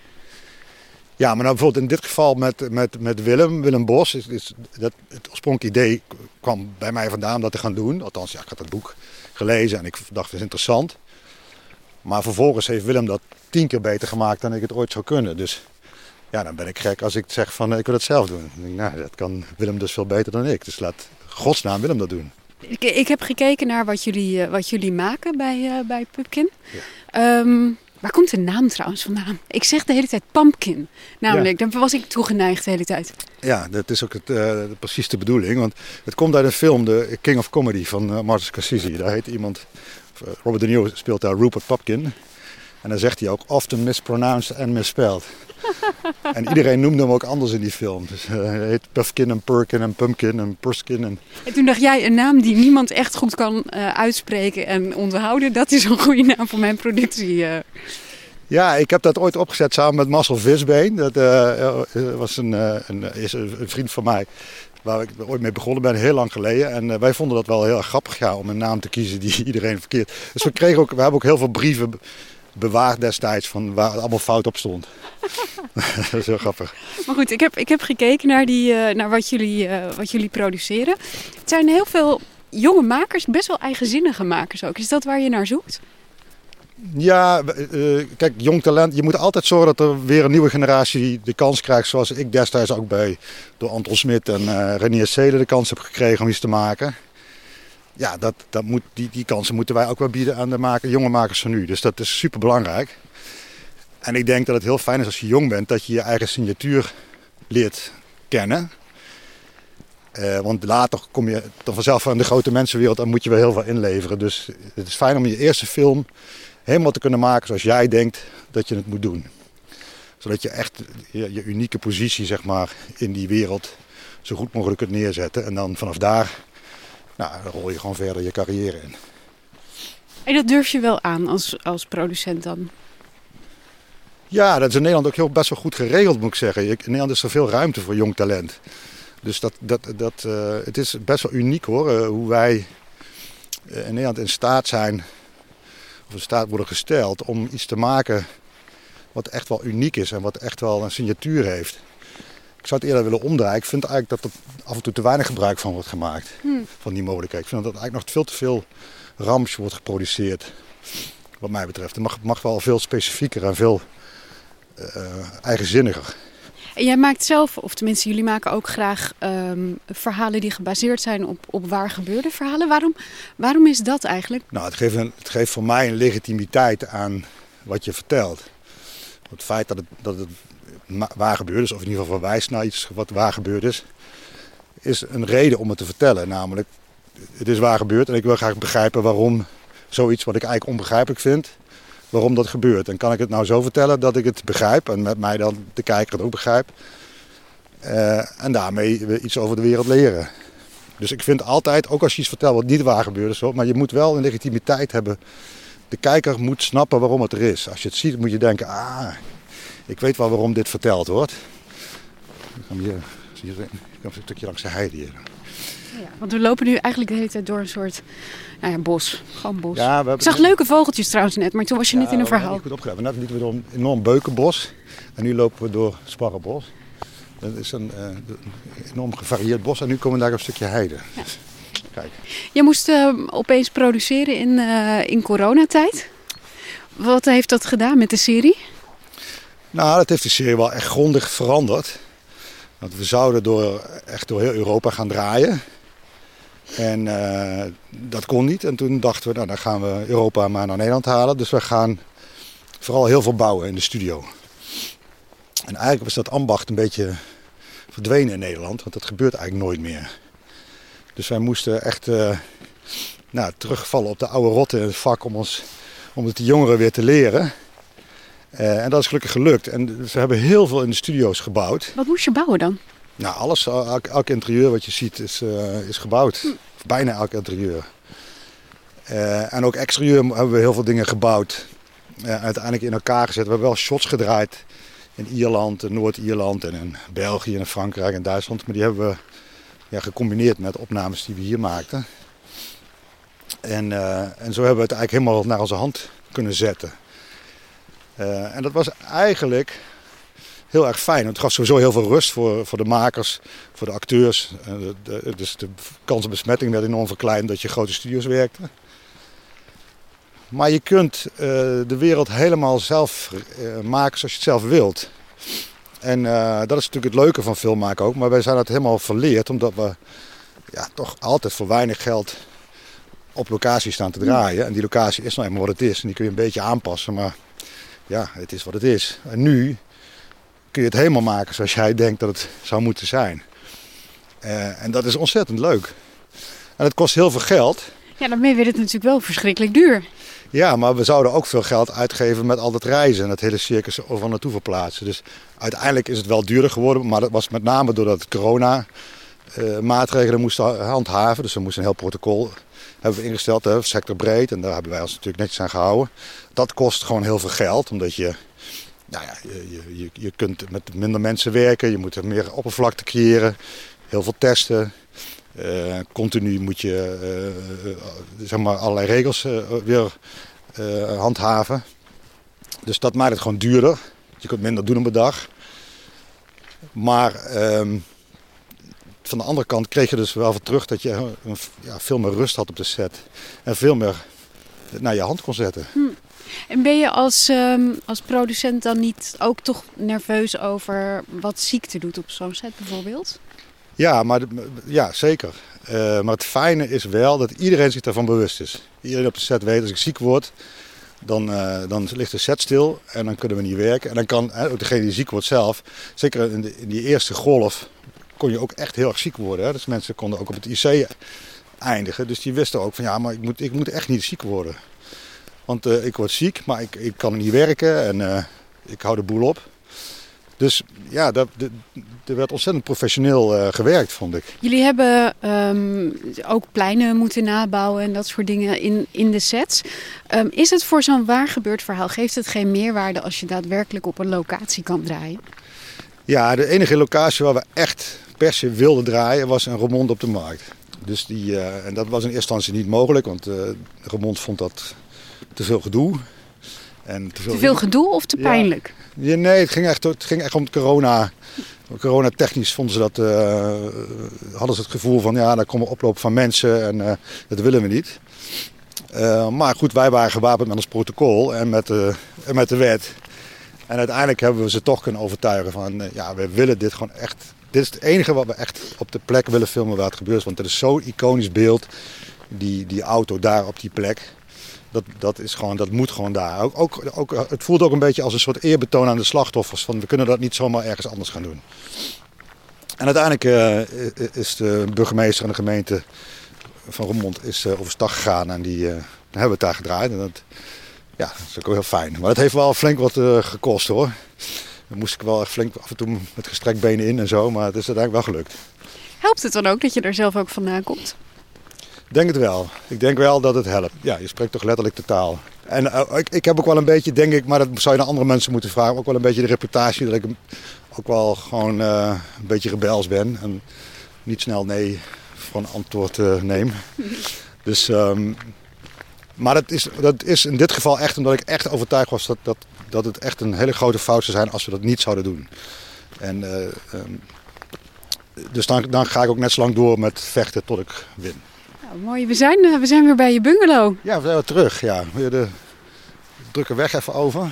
M: Ja, maar nou bijvoorbeeld in dit geval met, met, met Willem, Willem Bos. Is, is dat, het oorspronkelijke idee kwam bij mij vandaan om dat te gaan doen. Althans, ja, ik had het boek gelezen en ik dacht, het is interessant. Maar vervolgens heeft Willem dat tien keer beter gemaakt dan ik het ooit zou kunnen. Dus Ja, dan ben ik gek als ik zeg van ik wil het zelf doen. Denk nou, dat kan Willem dus veel beter dan ik. Dus laat godsnaam Willem dat doen.
L: Ik, ik heb gekeken naar wat jullie, wat jullie maken bij, bij Pupkin. Ja. Um, Waar komt de naam trouwens vandaan? Ik zeg de hele tijd pumpkin. Namelijk, ja. daar was ik toegeneigd de hele tijd.
M: Ja, dat is ook het, uh, precies de bedoeling. Want het komt uit een film, de King of Comedy van uh, Martin Scorsese. Daar heet iemand, uh, Robert De Niro speelt daar Rupert Pupkin. En dan zegt hij ook often mispronounced en misspelled. en iedereen noemde hem ook anders in die film. Dus uh, hij heet Puffkin en Perkin en Pumpkin en Purskin. En...
L: en toen dacht jij, een naam die niemand echt goed kan uh, uitspreken en onthouden, dat is een goede naam voor mijn productie. Uh.
M: Ja, ik heb dat ooit opgezet samen met Marcel Visbeen. Dat was een, een, is een vriend van mij waar ik ooit mee begonnen ben, heel lang geleden. En uh, wij vonden dat wel heel erg grappig ja, om een naam te kiezen die iedereen verkeerd. Dus we, kregen ook, we hebben ook heel veel brieven bewaard destijds van waar het allemaal fout op stond. dat is heel grappig.
L: Maar goed, ik heb, ik heb gekeken naar, die, uh, naar wat, jullie, uh, wat jullie produceren. Het zijn heel veel jonge makers, best wel eigenzinnige makers ook. Is dat waar je naar zoekt?
M: Ja, uh, kijk, jong talent. Je moet altijd zorgen dat er weer een nieuwe generatie de kans krijgt. Zoals ik destijds ook bij door Anton Smit en Renier Selen de kans heb gekregen om iets te maken ja, dat, dat moet, die, die kansen moeten wij ook wel bieden aan de maker, jonge makers van nu. Dus dat is super belangrijk. En ik denk dat het heel fijn is als je jong bent dat je je eigen signatuur leert kennen. Uh, want later kom je dan vanzelf aan de grote mensenwereld en moet je wel heel veel inleveren. Dus het is fijn om je eerste film helemaal te kunnen maken zoals jij denkt dat je het moet doen. Zodat je echt je, je unieke positie zeg maar, in die wereld zo goed mogelijk kunt neerzetten. En dan vanaf daar nou, dan rol je gewoon verder je carrière in.
L: En dat durf je wel aan als, als producent dan?
M: Ja, dat is in Nederland ook heel best wel goed geregeld, moet ik zeggen. In Nederland is er veel ruimte voor jong talent. Dus dat, dat, dat, uh, het is best wel uniek hoor, uh, hoe wij uh, in Nederland in staat zijn, of in staat worden gesteld om iets te maken wat echt wel uniek is en wat echt wel een signatuur heeft. Ik zou het eerder willen omdraaien. Ik vind eigenlijk dat er af en toe te weinig gebruik van wordt gemaakt. Hmm. Van die mogelijkheid. Ik vind dat er eigenlijk nog veel te veel rams wordt geproduceerd. Wat mij betreft. Het mag, mag wel veel specifieker en veel uh, eigenzinniger.
L: En jij maakt zelf, of tenminste jullie maken ook graag um, verhalen die gebaseerd zijn op, op waar gebeurde verhalen. Waarom, waarom is dat eigenlijk?
M: Nou, het geeft, een, het geeft voor mij een legitimiteit aan wat je vertelt. Het feit dat het, dat het waar gebeurd is, of in ieder geval verwijst naar iets wat waar gebeurd is, is een reden om het te vertellen. Namelijk, het is waar gebeurd en ik wil graag begrijpen waarom zoiets wat ik eigenlijk onbegrijpelijk vind, waarom dat gebeurt. En kan ik het nou zo vertellen dat ik het begrijp en met mij dan de kijker het ook begrijpt. Uh, en daarmee iets over de wereld leren. Dus ik vind altijd, ook als je iets vertelt wat niet waar gebeurd is, maar je moet wel een legitimiteit hebben. De kijker moet snappen waarom het er is. Als je het ziet, moet je denken, ah, ik weet wel waarom dit verteld wordt. Ik ga hier, hier ik een stukje langs de heide hier.
L: Ja, want we lopen nu eigenlijk de hele tijd door een soort nou ja, bos. Gewoon bos. Ja, we ik zag leuke vogeltjes trouwens net, maar toen was je ja, net in een verhaal.
M: Niet goed opgegeven. Net liepen we door een enorm beukenbos. En nu lopen we door Sparrenbos. Dat is een, uh, een enorm gevarieerd bos. En nu komen we daar een stukje heide. Ja. Kijk.
L: Je moest uh, opeens produceren in, uh, in coronatijd. Wat heeft dat gedaan met de serie?
M: Nou, dat heeft de serie wel echt grondig veranderd. Want we zouden door, echt door heel Europa gaan draaien. En uh, dat kon niet. En toen dachten we, nou dan gaan we Europa maar naar Nederland halen. Dus we gaan vooral heel veel bouwen in de studio. En eigenlijk was dat ambacht een beetje verdwenen in Nederland. Want dat gebeurt eigenlijk nooit meer. Dus wij moesten echt uh, nou, terugvallen op de oude rotte in het vak om, ons, om het de jongeren weer te leren. Uh, en dat is gelukkig gelukt. En we hebben heel veel in de studio's gebouwd.
L: Wat moest je bouwen dan?
M: Nou, alles, elk, elk interieur wat je ziet is, uh, is gebouwd. Hm. Of bijna elk interieur. Uh, en ook exterieur hebben we heel veel dingen gebouwd. uiteindelijk in elkaar gezet. We hebben wel shots gedraaid in Ierland, Noord-Ierland en in België en Frankrijk en Duitsland. Maar die hebben we ja, gecombineerd met opnames die we hier maakten. En, en zo hebben we het eigenlijk helemaal naar onze hand kunnen zetten. Uh, en dat was eigenlijk heel erg fijn. Het gaf sowieso heel veel rust voor, voor de makers, voor de acteurs. Uh, de, dus de kans op besmetting werd enorm verkleind dat je grote studio's werkte. Maar je kunt uh, de wereld helemaal zelf maken zoals je het zelf wilt. En dat is natuurlijk het leuke van filmmaken ook. Maar wij zijn dat helemaal verleerd omdat we ja, toch altijd voor weinig geld op locatie staan te draaien. En die locatie is nou eenmaal wat het is. En die kun je een beetje aanpassen, maar ja, het is wat het is. En nu kun je het helemaal maken zoals jij denkt dat het zou moeten zijn. Uh, en dat is ontzettend leuk. En het kost heel veel geld.
L: Ja, daarmee werd het natuurlijk wel verschrikkelijk duur.
M: Ja, maar we zouden ook veel geld uitgeven met al dat reizen en het hele circus overal naartoe verplaatsen. Dus uiteindelijk is het wel duurder geworden, maar dat was met name doordat corona maatregelen moesten handhaven. Dus we moesten een heel protocol hebben we ingesteld, hè, sectorbreed. En daar hebben wij ons natuurlijk netjes aan gehouden. Dat kost gewoon heel veel geld, omdat je, nou ja, je, je, je kunt met minder mensen werken. Je moet meer oppervlakte creëren, heel veel testen. Uh, continu moet je uh, zeg maar allerlei regels weer handhaven. Dus dat maakt het gewoon duurder. Je kunt minder doen op een dag. Maar ehm, van de andere kant kreeg je dus wel voor terug dat je een, ja, veel meer rust had op de set. En veel meer naar je hand kon zetten. Hm.
L: En ben je als, um, als producent dan niet ook toch nerveus over wat ziekte doet op zo'n set bijvoorbeeld?
M: Ja, maar, ja zeker. Uh, maar het fijne is wel dat iedereen zich daarvan bewust is. Iedereen op de set weet, als ik ziek word, dan, uh, dan ligt de set stil en dan kunnen we niet werken. En dan kan ook degene die ziek wordt zelf, zeker in, de, in die eerste golf, kon je ook echt heel erg ziek worden. Hè? Dus mensen konden ook op het IC eindigen. Dus die wisten ook van ja, maar ik moet, ik moet echt niet ziek worden. Want uh, ik word ziek, maar ik, ik kan niet werken en uh, ik hou de boel op. Dus ja, dat, er werd ontzettend professioneel uh, gewerkt, vond ik.
L: Jullie hebben um, ook pleinen moeten nabouwen en dat soort dingen in, in de sets. Um, is het voor zo'n waar gebeurd verhaal, geeft het geen meerwaarde als je daadwerkelijk op een locatie kan draaien?
M: Ja, de enige locatie waar we echt per se wilden draaien was een Remond op de markt. Dus die, uh, en dat was in eerste instantie niet mogelijk, want uh, Remond vond dat te veel gedoe.
L: En te veel, te veel gedoe of te pijnlijk?
M: Ja, nee, het ging, echt, het ging echt om corona. Corona technisch vonden ze dat, uh, hadden ze het gevoel van ja, daar komen oploop van mensen en uh, dat willen we niet. Maar goed, wij waren gewapend met ons protocol en met, en met de wet. En uiteindelijk hebben we ze toch kunnen overtuigen van ja, we willen dit gewoon echt. Dit is het enige wat we echt op de plek willen filmen waar het gebeurt. Want het is zo'n iconisch beeld, die, die auto daar op die plek. Dat, dat, is gewoon, dat moet gewoon daar. Ook, ook, ook, het voelt ook een beetje als een soort eerbetoon aan de slachtoffers. Van we kunnen dat niet zomaar ergens anders gaan doen. En uiteindelijk uh, is de burgemeester en de gemeente van Roermond is, uh, overstag gegaan. En die hebben het daar gedraaid. En dat, ja, dat is ook wel heel fijn. Maar het heeft wel flink wat gekost hoor. Dan moest ik wel echt flink af en toe met gestrekt benen in en zo. Maar het is uiteindelijk wel gelukt.
L: Helpt het dan ook dat je er zelf ook vandaan komt?
M: Ik denk het wel. Ik denk wel dat het helpt. Ja, je spreekt toch letterlijk de taal. En uh, ik, ik heb ook wel een beetje, denk ik, maar dat zou je naar andere mensen moeten vragen, ook wel een beetje de reputatie dat ik ook wel gewoon uh, een beetje rebels ben. En niet snel nee voor een antwoord uh, neem. dus, um, maar dat is, dat is in dit geval echt omdat ik echt overtuigd was dat, dat, dat het echt een hele grote fout zou zijn als we dat niet zouden doen. En, um, dus dan, dan ga ik ook net zo lang door met vechten tot ik win.
L: Nou, mooi, we zijn, we zijn weer bij je bungalow.
M: Ja, we zijn weer terug. Ja. Weer de drukke weg even over.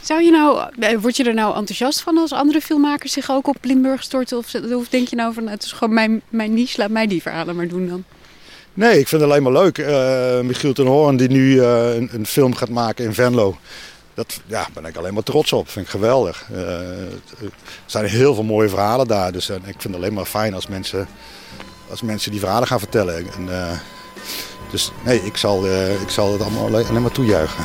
L: Zou je nou, word je er nou enthousiast van als andere filmmakers zich ook op Limburg storten? Of, of denk je nou van het is gewoon mijn, mijn niche, laat mij die verhalen maar doen dan?
M: Nee, ik vind het alleen maar leuk. Uh, Michiel ten Hoorn die nu uh, een, een, film gaat maken in Venlo. Dat ja, ben ik alleen maar trots op. Vind ik geweldig. Uh, er zijn heel veel mooie verhalen daar. Dus ik vind het alleen maar fijn als mensen als mensen die verhalen gaan vertellen. En, dus nee, ik zal, ik zal het allemaal alleen maar toejuichen.